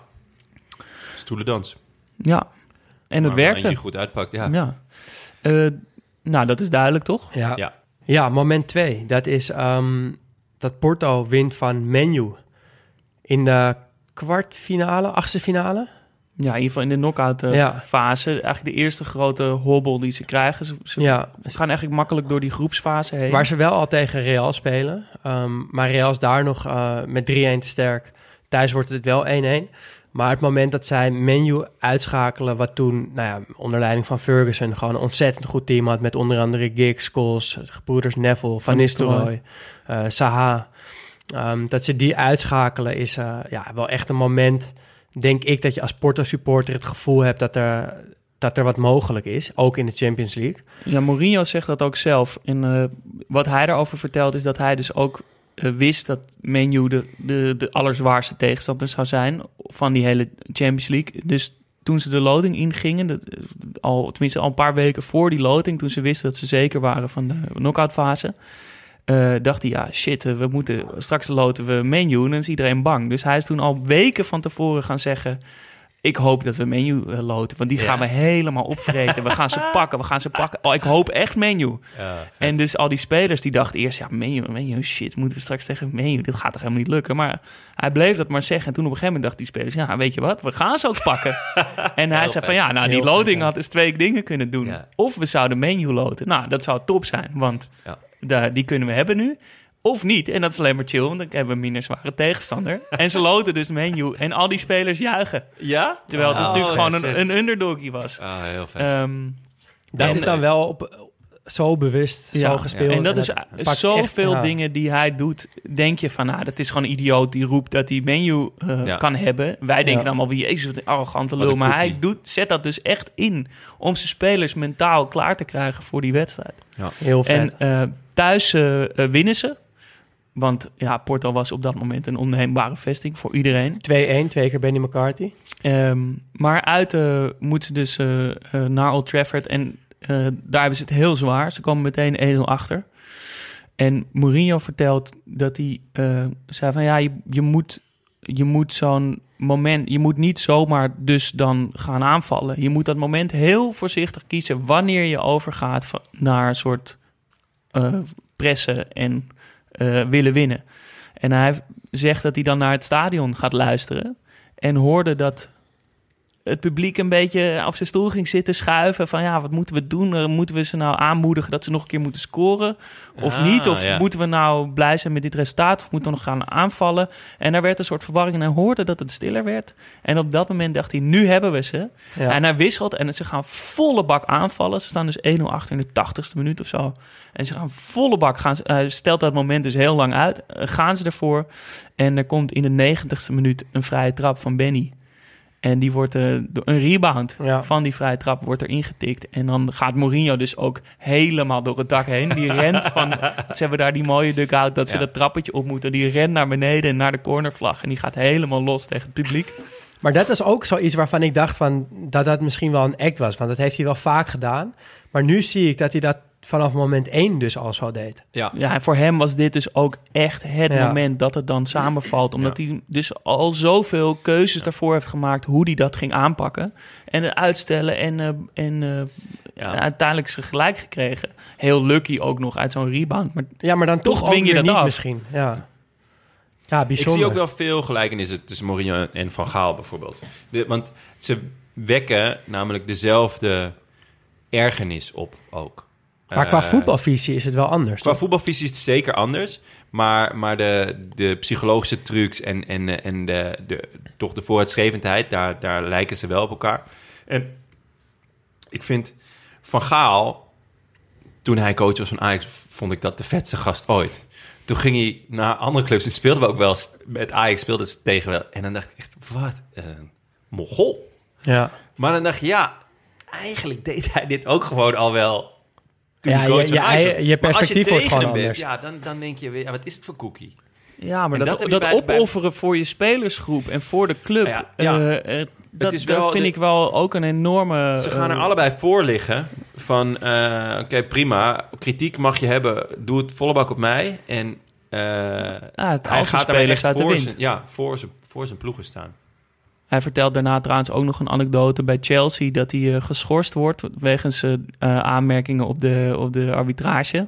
Stoelendans. Ja, en het Maar werkte. je goed uitpakt, ja. Ja. Eh, nou, dat is duidelijk, toch? Ja, Ja. ja. moment twee. Dat is ehm, dat Porto wint van Menu in de kwartfinale, achtste finale. Ja, in ieder geval in de knock-out Ja. fase. Eigenlijk de eerste grote hobbel die ze krijgen. Ze, ze, Ja. ze gaan eigenlijk makkelijk door die groepsfase heen. Waar ze wel al tegen Real spelen. Ehm, maar Real is daar nog eh, met 3-1 te sterk. Thuis wordt het wel 1-1. Maar het moment dat zij Menu uitschakelen... wat toen nou ja, onder leiding van Ferguson... gewoon een ontzettend goed team had... met onder andere Giggs, Scholes, gebroeders Neville, Van, Van Nistelrooy, eh Saha. Ehm, dat ze die uitschakelen is ja, wel echt een moment... denk ik dat je als Porto-supporter het gevoel hebt... dat er, dat er wat mogelijk is, ook in de Champions League. Ja, Mourinho zegt dat ook zelf. En eh, wat hij daarover vertelt is dat hij dus ook eh, wist dat Menu de, de, de allerzwaarste tegenstander zou zijn van die hele Champions League. Dus toen ze de loting ingingen, dat, eh, al, tenminste al een paar weken voor die loting, toen ze wisten dat ze zeker waren van de knock-out fase, eh, dacht hij, ja shit, eh, we moeten straks loten we Menu en dan is iedereen bang. Dus hij is toen al weken van tevoren gaan zeggen, ik hoop dat we menu eh, loten, want die Ja. gaan we helemaal opvreten. We gaan ze pakken, we gaan ze pakken. Oh, ik hoop echt menu. en dus al die spelers die dachten eerst, ja, menu, menu, shit, moeten we straks tegen menu? Dit gaat toch helemaal niet lukken? Maar hij bleef dat maar zeggen. En toen op een gegeven moment dachten die spelers, ja, weet je wat, we gaan ze ook pakken. en hij Heel zei van, ja, nou, die Heel loting vet, had dus twee dingen kunnen doen. Ja. Of we zouden menu loten. Nou, dat zou top zijn, want Ja. Daar, die kunnen we hebben nu. Of niet. En dat is alleen maar chill, want dan hebben we een minder zware tegenstander. en ze loten dus menu. En al die spelers juichen. Ja? Terwijl het Oh, natuurlijk gewoon een, een underdoggie was. Ah, heel vet. Ehm, Dat En- is dan wel op, zo bewust, ja, zo gespeeld. En dat is zoveel echt- dingen die hij doet. Denk je van, nou, dat is gewoon een idioot die roept dat hij menu eh, Ja. kan hebben. Wij denken Ja. allemaal, wie jezus, wat een arrogante lul. Maar hij doet, zet dat dus echt in om zijn spelers mentaal klaar te krijgen voor die wedstrijd. Heel vet. En eh, thuis eh, winnen ze. Want ja, Porto was op dat moment een onneembare vesting voor iedereen. 2-1, twee keer Benny McCarthy. Ehm, maar uit moeten ze dus naar Old Trafford. En daar hebben ze het heel zwaar. Ze komen meteen 1-0 achter. En Mourinho vertelt dat hij eh, zei van ja, je, je moet, je moet zo'n moment, je moet niet zomaar dus dan gaan aanvallen. Je moet dat moment heel voorzichtig kiezen wanneer je overgaat van- naar een soort eh, pressen en eh, willen winnen. En hij zegt dat hij dan naar het stadion gaat luisteren en hoorde dat het publiek een beetje op zijn stoel ging zitten schuiven. Van ja, wat moeten we doen? Eh, Moeten we ze nou aanmoedigen dat ze nog een keer moeten scoren? Of Ah, niet? Of ja. moeten we nou blij zijn met dit resultaat? Of moeten we nog gaan aanvallen? En er werd een soort verwarring en hij hoorde dat het stiller werd. En op dat moment dacht hij, nu hebben we ze. Ja. En hij wisselt en ze gaan volle bak aanvallen. Ze staan dus 1-0 achter in de 80ste minuut of zo. En ze gaan volle bak. Gaan hij stelt dat moment dus heel lang uit. Eh, gaan ze ervoor. En er komt in de 90ste minuut een vrije trap van Benny. En die wordt eh, door een rebound Ja. van die vrije trap wordt er ingetikt. En dan gaat Mourinho dus ook helemaal door het dak heen. Die rent van... Ze hebben daar die mooie dugout dat ze Ja. dat trappetje op moeten. Die rent naar beneden en naar de cornervlag. En die gaat helemaal los tegen het publiek. Maar dat is ook zoiets waarvan ik dacht van, dat dat misschien wel een act was. Want dat heeft hij wel vaak gedaan. Maar nu zie ik dat hij dat vanaf moment één dus al zo deed. Ja. Ja, en voor hem was dit dus ook echt het Ja. moment dat het dan samenvalt. Omdat hij dus al zoveel keuzes daarvoor heeft gemaakt hoe hij dat ging aanpakken. En het uitstellen en, eh, en eh, Ja. uiteindelijk ze gelijk gekregen. Heel lucky ook nog uit zo'n rebound. Maar Ja, maar dan Toch toch, dwing ook je dat niet af. misschien. Ja, ja Ik bijzonder. zie ook wel veel gelijkenissen tussen Mourinho en Van Gaal bijvoorbeeld. De- want ze wekken namelijk dezelfde ergernis op ook. Maar qua Eh, voetbalvisie is het wel anders. Qua toch? voetbalvisie is het zeker anders. Maar, maar de, de psychologische trucs en, en, en de, de, toch de vooruitstrevendheid, daar, daar lijken ze wel op elkaar. En ik vind Van Gaal, toen hij coach was van Ajax, vond ik dat de vetste gast ooit. Toen ging hij naar andere clubs en speelden we ook wel eens met Ajax, speelden ze tegen wel. En dan dacht ik echt, wat een mogol. Ja. Maar dan dacht je, ja, eigenlijk deed hij dit ook gewoon al wel. Toen Ja, coach je- je- perspectief wordt gewoon bent, anders. Ja, dan, dan denk je weer, ja, wat is het voor cookie? Ja, maar En dat, dat bij- opofferen voor je spelersgroep en voor de club, Ja, eh, eh, dat, is dat wel vind de- ik wel ook een enorme... Ze gaan er eh, allebei voor liggen van, oké, prima, kritiek mag je hebben, doe het volle bak op mij. En het hij gaat spelers daar echt uit de voor wind. zijn, ja, voor zijn, voor zijn ploegen staan. Hij vertelt daarna trouwens ook nog een anekdote bij Chelsea... dat hij eh, geschorst wordt wegens eh, aanmerkingen op de, op de arbitrage.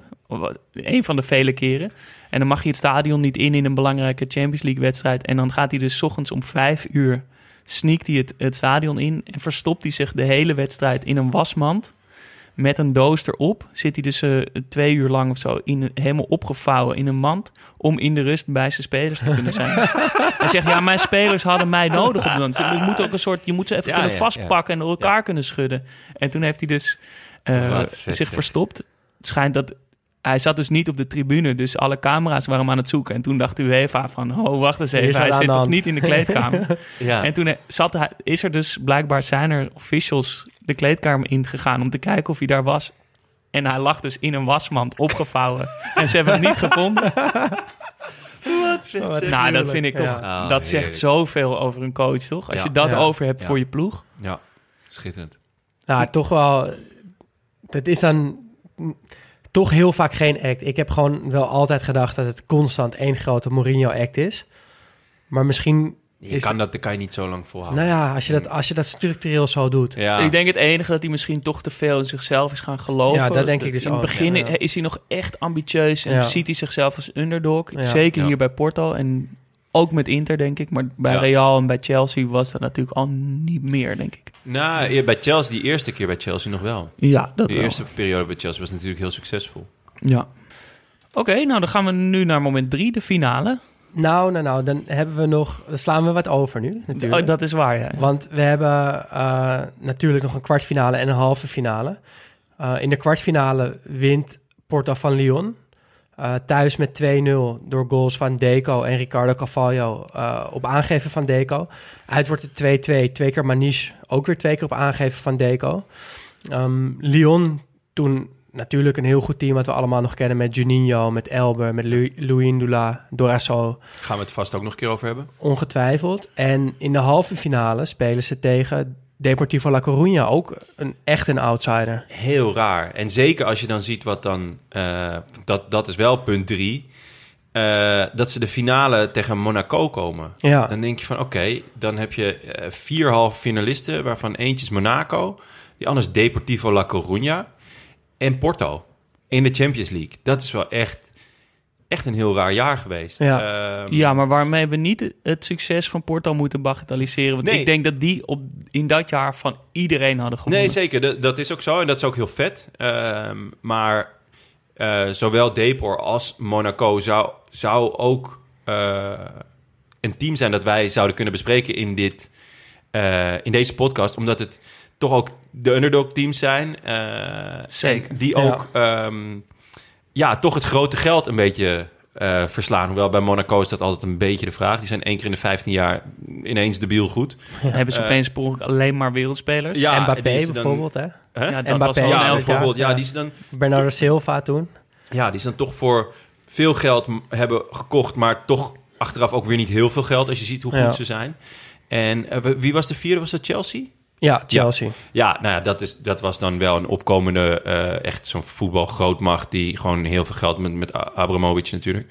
Een van de vele keren. En dan mag hij het stadion niet in in een belangrijke Champions League wedstrijd. En dan gaat hij dus ochtends om vijf uur... sneakt hij het, het stadion in en verstopt hij zich de hele wedstrijd in een wasmand met een doos erop zit hij dus eh, twee uur lang of zo in, helemaal opgevouwen in een mand om in de rust bij zijn spelers te kunnen zijn. Hij zegt, ja, mijn spelers hadden mij nodig op. Je moet ook een soort, je moet ze even Ja, kunnen ja, vastpakken en door elkaar kunnen schudden. En toen heeft hij dus eh, Wat zich verstopt. Het schijnt dat hij zat dus niet op de tribune, dus alle camera's waren hem aan het zoeken. En toen dacht UEFA van, oh, wacht eens even, hij zit toch niet in de kleedkamer. Ja. En toen eh, zat hij, is er dus blijkbaar zijn er officials de kleedkamer ingegaan om te kijken of hij daar was. En hij lag dus in een wasmand opgevouwen. en ze hebben hem niet gevonden. Wat nou, dat vind ik toch. Ja. Oh, dat zegt heerlijk. zoveel over een coach, toch? Als Ja. je dat Ja. over hebt Ja. voor je ploeg. Ja, schitterend. Nou, toch wel. Het is dan toch heel vaak geen act. Ik heb gewoon wel altijd gedacht dat het constant één grote Mourinho-act is. Maar misschien Je is. kan dat, dat kan je niet zo lang volhouden. nou ja, als je, dat, als je dat structureel zo doet. Ja. Ik denk het enige dat hij misschien toch te veel in zichzelf is gaan geloven. Ja, dat denk ik dus In het begin ja. is hij nog echt ambitieus en Ja. ziet hij zichzelf als underdog. Ja. Zeker Ja. hier bij Porto en ook met Inter, denk ik. Maar bij Ja. Real en bij Chelsea was dat natuurlijk al niet meer, denk ik. Nou, bij Chelsea, die eerste keer bij Chelsea nog wel. Ja, dat de wel. eerste periode bij Chelsea was natuurlijk heel succesvol. Ja. Oké, nou dan gaan we nu naar moment drie, de finale. Nou, nou, nou, dan hebben we nog. Dan slaan we wat over nu, natuurlijk. Oh, dat is waar, ja. Want we hebben eh, natuurlijk nog een kwartfinale en een halve finale. Eh, in de kwartfinale wint Porto van Lyon. eh, thuis met 2-0 door goals van Deco en Ricardo Cavallo op aangeven van Deco. Uit wordt het 2-2. Twee keer Maniche, ook weer twee keer op aangeven van Deco. Ehm, Lyon toen natuurlijk een heel goed team wat we allemaal nog kennen met Juninho, met Elber, met Lu Louis Ndula, Dorasso. Gaan we het vast ook nog een keer over hebben. Ongetwijfeld. En in de halve finale spelen ze tegen Deportivo La Coruña. Ook een, echt een outsider. Heel raar. En zeker als je dan ziet wat dan... eh, dat, dat is wel punt drie. eh, dat ze de finale tegen Monaco komen. Ja. Dan denk je van, oké, dan heb je eh, vier halve finalisten... waarvan eentje is Monaco. Die anders Deportivo La Coruña. En Porto. In de Champions League. Dat is wel echt, echt een heel raar jaar geweest. Ja. Ehm, Ja, maar waarmee we niet het succes van Porto moeten bagatelliseren. Want Nee. ik denk dat die op, in dat jaar van iedereen hadden gewonnen. Nee, zeker. Dat, dat is ook zo en dat is ook heel vet. Ehm, maar eh, zowel Depor als Monaco zou, zou ook eh, een team zijn dat wij zouden kunnen bespreken in, dit, eh, in deze podcast. Omdat het toch ook de underdog teams zijn. eh, Zeker. Die Ja. ook ehm, ja, toch het grote geld een beetje eh, verslaan. Hoewel bij Monaco is dat altijd een beetje de vraag. Die zijn één keer in de 15 jaar ineens debiel goed. Hebben ze Eh, opeens alleen maar wereldspelers? Ja, en Mbappé bijvoorbeeld, hè? Hè? Ja, dat Mbappé. was al een Ja, Ja, bijvoorbeeld. Ja, ja. die is dan Bernardo Silva toen. Ja, die is dan toch voor veel geld hebben gekocht, maar toch achteraf ook weer niet heel veel geld als je ziet hoe goed Ja. ze zijn. En wie was de vierde? Was dat Chelsea? Ja, Chelsea. Ja, nou ja, dat, is, dat was dan wel een opkomende, eh, echt zo'n voetbalgrootmacht die gewoon heel veel geld met, met Abramovic natuurlijk.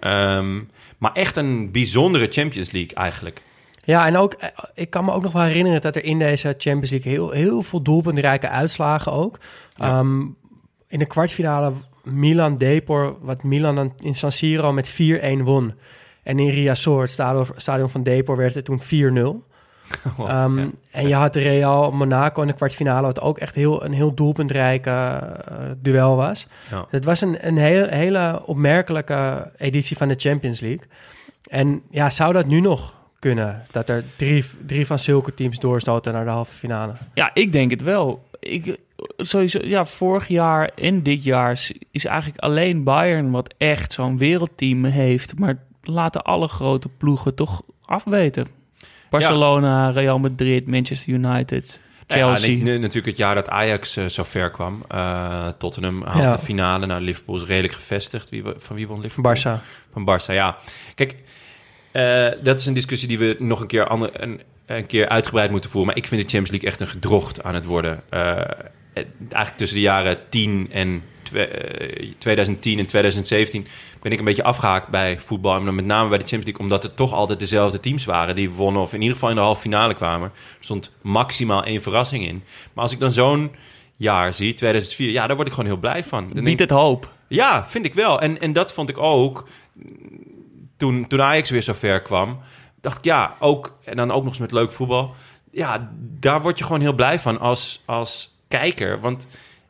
Ehm, maar echt een bijzondere Champions League eigenlijk. Ja, en ook, eh, ik kan me ook nog wel herinneren dat er in deze Champions League heel, heel veel doelpuntrijke uitslagen ook. Ja. Ehm, in de kwartfinale Milan Depor, wat Milan dan in San Siro met 4-1 won. En in Riazor, het stadion, stadion van Depor, werd het toen 4-0. Wow, Ehm, ja. En je had Real Monaco in de kwartfinale, wat ook echt heel, een heel doelpuntrijke eh, duel was. Ja. Het was een, een heel, hele opmerkelijke editie van de Champions League. En ja, zou dat nu nog kunnen? Dat er drie, drie van zulke teams doorstoten naar de halve finale? Ja, ik denk het wel. Ik, sowieso, ja, vorig jaar en dit jaar is eigenlijk alleen Bayern wat echt zo'n wereldteam heeft. Maar laten alle grote ploegen toch afweten. Barcelona, Real Madrid, Manchester United, Chelsea. Ja, natuurlijk het jaar dat Ajax eh, zo ver kwam. Eh, Tottenham haalt Ja. de finale. Nou, Liverpool is redelijk gevestigd. Wie, van wie won Liverpool? Barça. Van Barça, ja. Kijk, eh, dat is een discussie die we nog een keer, ander, een, een keer uitgebreid moeten voeren. Maar ik vind de Champions League echt een gedrocht aan het worden. Eigenlijk tussen de jaren 10 en 2010 en 2017 ben ik een beetje afgehaakt bij voetbal. En met name bij de Champions League, omdat het toch altijd dezelfde teams waren die wonnen. Of in ieder geval in de halve finale kwamen. Er stond maximaal één verrassing in. Maar als ik dan zo'n jaar zie, 2004, ja, daar word ik gewoon heel blij van. Dan ik- het hoop. ja, vind ik wel. En, en dat vond ik ook toen, toen Ajax weer zo ver kwam. Dacht ik, ja, ook, en dan ook nog eens met leuk voetbal. Ja, daar word je gewoon heel blij van als, als kijker. Want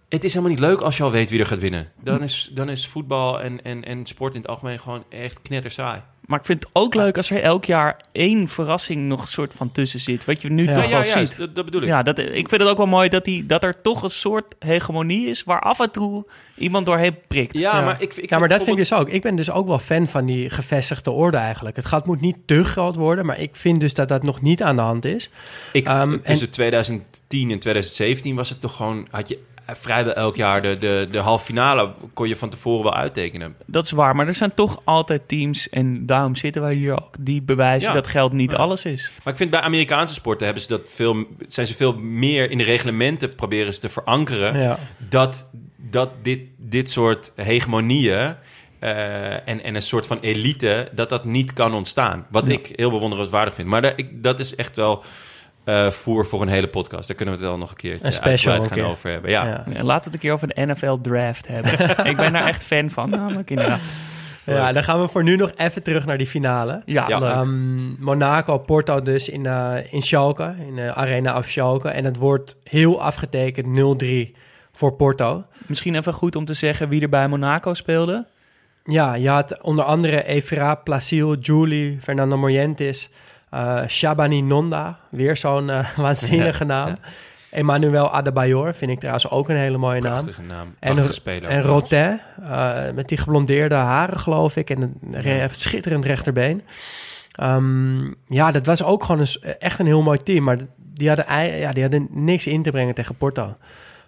het is helemaal niet leuk als je al weet wie er gaat winnen. Dan is, dan is voetbal en, en, en sport in het algemeen gewoon echt knettersaai. Maar ik vind het ook leuk als er elk jaar één verrassing nog soort van tussen zit. Wat je nu Ja, toch ja, wel ziet. dat- dat bedoel ik. Ja, dat, ik vind het ook wel mooi dat, die, dat er toch een soort hegemonie is... waar af en toe iemand doorheen prikt. Ja, maar ik, ik ja, maar dat vind ik dus ook. Ik ben dus ook wel fan van die gevestigde orde eigenlijk. Het gaat moet niet te groot worden, maar ik vind dus dat dat nog niet aan de hand is. Ik, Ehm, en- tussen 2010 en 2017 was het toch gewoon... had je vrijwel elk jaar de, de, de halve finale... kon je van tevoren wel uittekenen. Dat is waar, maar er zijn toch altijd teams... en daarom zitten wij hier ook... die bewijzen Ja. dat geld niet Ja. alles is. Maar ik vind bij Amerikaanse sporten hebben ze dat veel, zijn ze veel meer in de reglementen proberen ze te verankeren. Ja. Dat, dat dit, dit soort hegemonieën eh, en, en een soort van elite, dat dat niet kan ontstaan. Wat ik heel bewonderenswaardig vind. Maar ik, dat is echt wel eh, voer voor een hele podcast. Daar kunnen we het wel nog een keertje Een special uitgebreid een gaan keer. over hebben. Ja. Ja. Ja, laten we het een keer over de NFL draft hebben. ik ben daar echt fan van, namelijk inderdaad. Ja, dan gaan we voor nu nog even terug naar die finale. Ja. Ehm, Monaco, Porto dus in, eh in Schalke, in de Arena of Schalke. En het wordt heel afgetekend 0-3 voor Porto. Misschien even goed om te zeggen wie er bij Monaco speelde. Ja, je had onder andere Evra, Placil, Julie, Fernando Morientes, eh Shabani Nonda, weer zo'n eh, waanzinnige naam. ja. Emmanuel Adebayor, vind ik trouwens ook een hele mooie naam. Prachtige naam. En, speler. en Rotin, eh, met die geblondeerde haren, geloof ik. En een re- schitterend rechterbeen. Ehm, ja, dat was ook gewoon een, echt een heel mooi team. Maar die hadden, ja, die hadden niks in te brengen tegen Porto.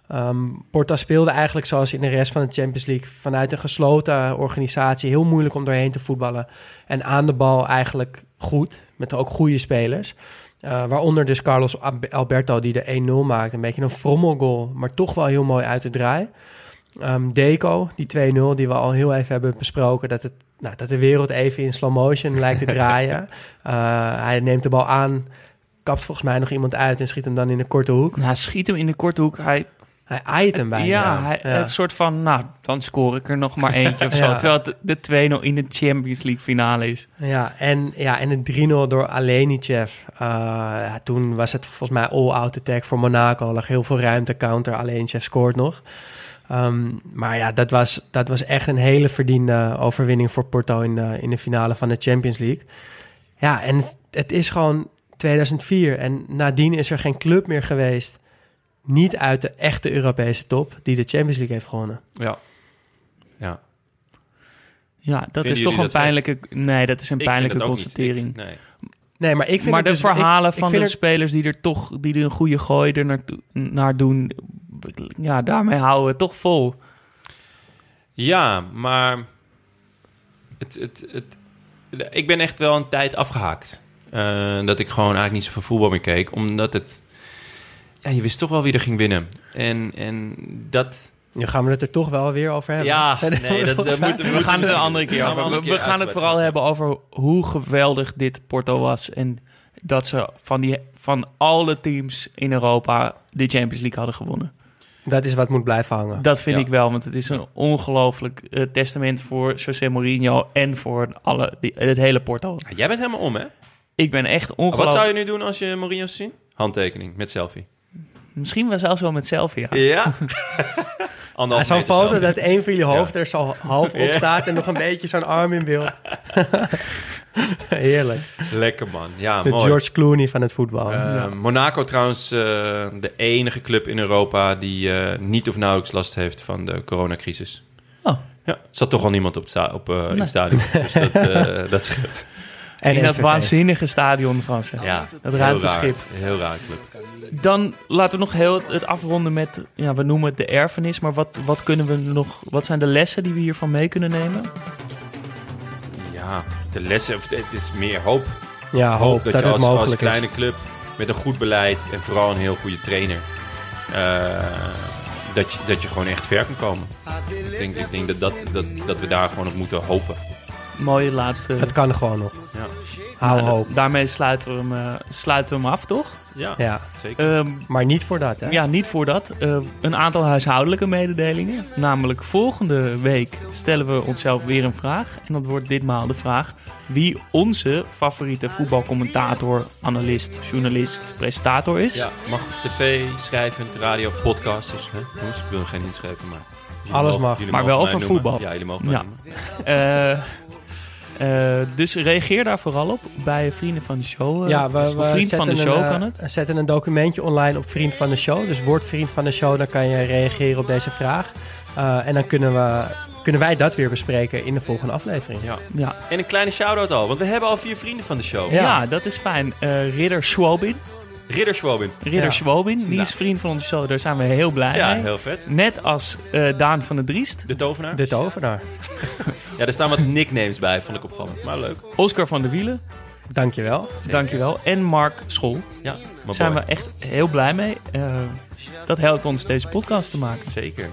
Ehm, Porto speelde eigenlijk zoals in de rest van de Champions League... vanuit een gesloten organisatie. Heel moeilijk om doorheen te voetballen. En aan de bal eigenlijk goed. Met ook goede spelers. Eh, waaronder dus Carlos Alberto die de 1-0 maakte. Een beetje een frommelgoal, maar toch wel heel mooi uit de draai. Ehm, Deco, die 2-0, die we al heel even hebben besproken... dat, het, nou, dat de wereld even in slow motion lijkt te draaien. Eh, hij neemt de bal aan, kapt volgens mij nog iemand uit... en schiet hem dan in de korte hoek. Nou, schiet hem in de korte hoek. Hij, Hij aait hem bijna. ja, hij, Ja. het soort van, nou, dan scoor ik er nog maar eentje of zo. Ja. Terwijl het de 2-0 in de Champions League finale is. Ja, en, ja, en het 3-0 door Alenichev. Uh, ja, toen was het volgens mij all-out attack voor Monaco. Er lag heel veel ruimte, counter. Alenichev scoort nog. Ehm, maar ja, dat was, dat was echt een hele verdiende overwinning voor Porto in de, in de finale van de Champions League. Ja, en het, het is gewoon 2004. En nadien is er geen club meer geweest, niet uit de echte Europese top, die de Champions League heeft gewonnen. Ja. Ja. Ja, dat Vinden is toch een dat pijnlijke... Nee, dat is een Ik vind pijnlijke het ook niet. constatering. Ik- nee. Nee, maar ik vind maar het de dus- ik- verhalen ik van vind de spelers die er toch die er een goede gooi er naartoe- naar doen, ja, daarmee houden we het toch vol. Ja, maar het, het, het, ik ben echt wel een tijd afgehaakt. Eh, dat ik gewoon eigenlijk niet zoveel voetbal meer keek. Omdat het... Ja, je wist toch wel wie er ging winnen. En, en dat... Nu gaan we het er toch wel weer over hebben. Ja, nee, dat, dat moet, We gaan het een andere keer over. We, we gaan het vooral hebben over hoe geweldig dit Porto was. En dat ze van, die, van alle teams in Europa de Champions League hadden gewonnen. Dat is wat moet blijven hangen. Dat vind Ja. ik wel, want het is een ongelooflijk eh, testament voor José Mourinho en voor alle, die, het hele Porto. Jij bent helemaal om, hè? Ik ben echt ongelooflijk... Wat zou je nu doen als je Mourinho zou zien? Handtekening met selfie. Misschien wel zelfs wel met selfie, ja. Ja. Ja, zo'n foto selfie. dat één van jullie hoofd Ja. er zo half op Ja. staat en nog een beetje zo'n arm in beeld. Heerlijk. Lekker man. Ja, De mooi. George Clooney van het voetbal. Eh, Monaco trouwens eh, de enige club in Europa die eh, niet of nauwelijks last heeft van de coronacrisis. Oh. Ja, er zat toch al niemand op het, sta- op, eh, in Nee. het stadion. Dus dat, eh, dat scheelt. En in dat waanzinnige stadion van ze. Ja, dat heel ruimteschip. raar. Heel raar club. Dan laten we nog heel het afronden met, ja, we noemen het de erfenis, maar wat, wat kunnen we nog, wat zijn de lessen die we hiervan mee kunnen nemen? Ja, de lessen, of het is meer hoop. Ja, hoop dat je het als, mogelijk als is. kleine club met een goed beleid en vooral een heel goede trainer... eh, dat je, dat je gewoon echt ver kan komen. Ik denk, ik denk dat, dat, dat, dat we daar gewoon op moeten hopen. Mooie laatste. Het kan gewoon nog. Ja. Hou Nou, hoop. Daarmee sluiten we hem, eh, sluiten we hem af, toch? Ja, Ja, zeker. Ehm, maar niet voor dat, hè? ja, niet voor dat. Eh, een aantal huishoudelijke mededelingen. Namelijk volgende week stellen we onszelf weer een vraag. En dat wordt ditmaal de vraag wie onze favoriete voetbalcommentator, analist, journalist, presentator is. Ja, mag op tv, schrijvend, radio, podcast. Dus, hè, ik wil geen inschrijven, maar... Alles mogen- mag. Maar mogen wel noemen. voetbal. Ja, jullie mogen Ja. noemen. Eh, eh, dus reageer daar vooral op bij Vrienden van de Show. eh, Ja, we, we vriend van de zetten Show een, kan eh, het. zetten een documentje online op Vriend van de Show. Dus word Vriend van de Show, dan kan je reageren op deze vraag. Eh, en dan kunnen, we, kunnen wij dat weer bespreken in de volgende aflevering. Ja. Ja. En een kleine shout-out al, want we hebben al vier vrienden van de show. Ja. Ja. dat is fijn. Eh, Ridder Schwabin. Ridder Schwabin. Ridder Ja. Schwabin, die Nou. is vriend van onze show. Daar zijn we heel blij Ja, mee. heel vet. Net als eh, Daan van der Driest, De tovenaar. De tovenaar. Ja, er staan wat nicknames bij, vond ik opvallend. Maar leuk. Oscar van der Wielen, Dankjewel. dankjewel. En Mark School. Ja, Daar zijn boy. we echt heel blij mee. Eh, dat helpt ons deze podcast te maken. Zeker.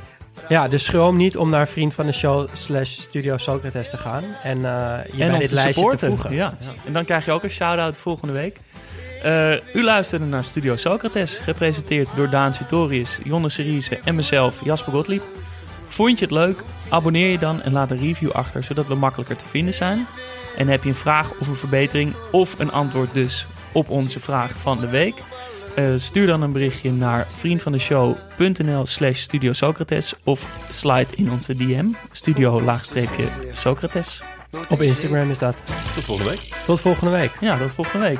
Ja, dus schroom niet om naar Vriend van de Show slash Studio Socrates te gaan. En eh je bij ons dit te lijstje te supporten. voegen. Ja. En dan krijg je ook een shout-out volgende week. Eh, u luisterde naar Studio Socrates, gepresenteerd door Daan Sutorius, Jonne Seriese en mezelf, Jasper Gottlieb. Vond je het leuk? Abonneer je dan en laat een review achter, zodat we makkelijker te vinden zijn. En heb je een vraag of een verbetering of een antwoord dus op onze vraag van de week? Eh, stuur dan een berichtje naar vriendvandeshow.nl slash Studio Socrates of slide in onze DM, studio-socrates. Op Instagram is dat. Tot volgende week. Tot volgende week. Ja, tot volgende week.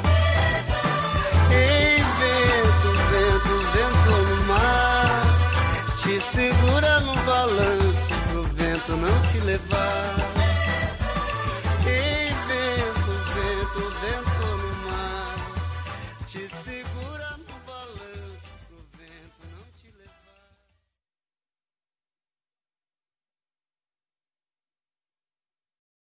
Vento, vento, vento no mar, te segura no balanço pro vento não te levar.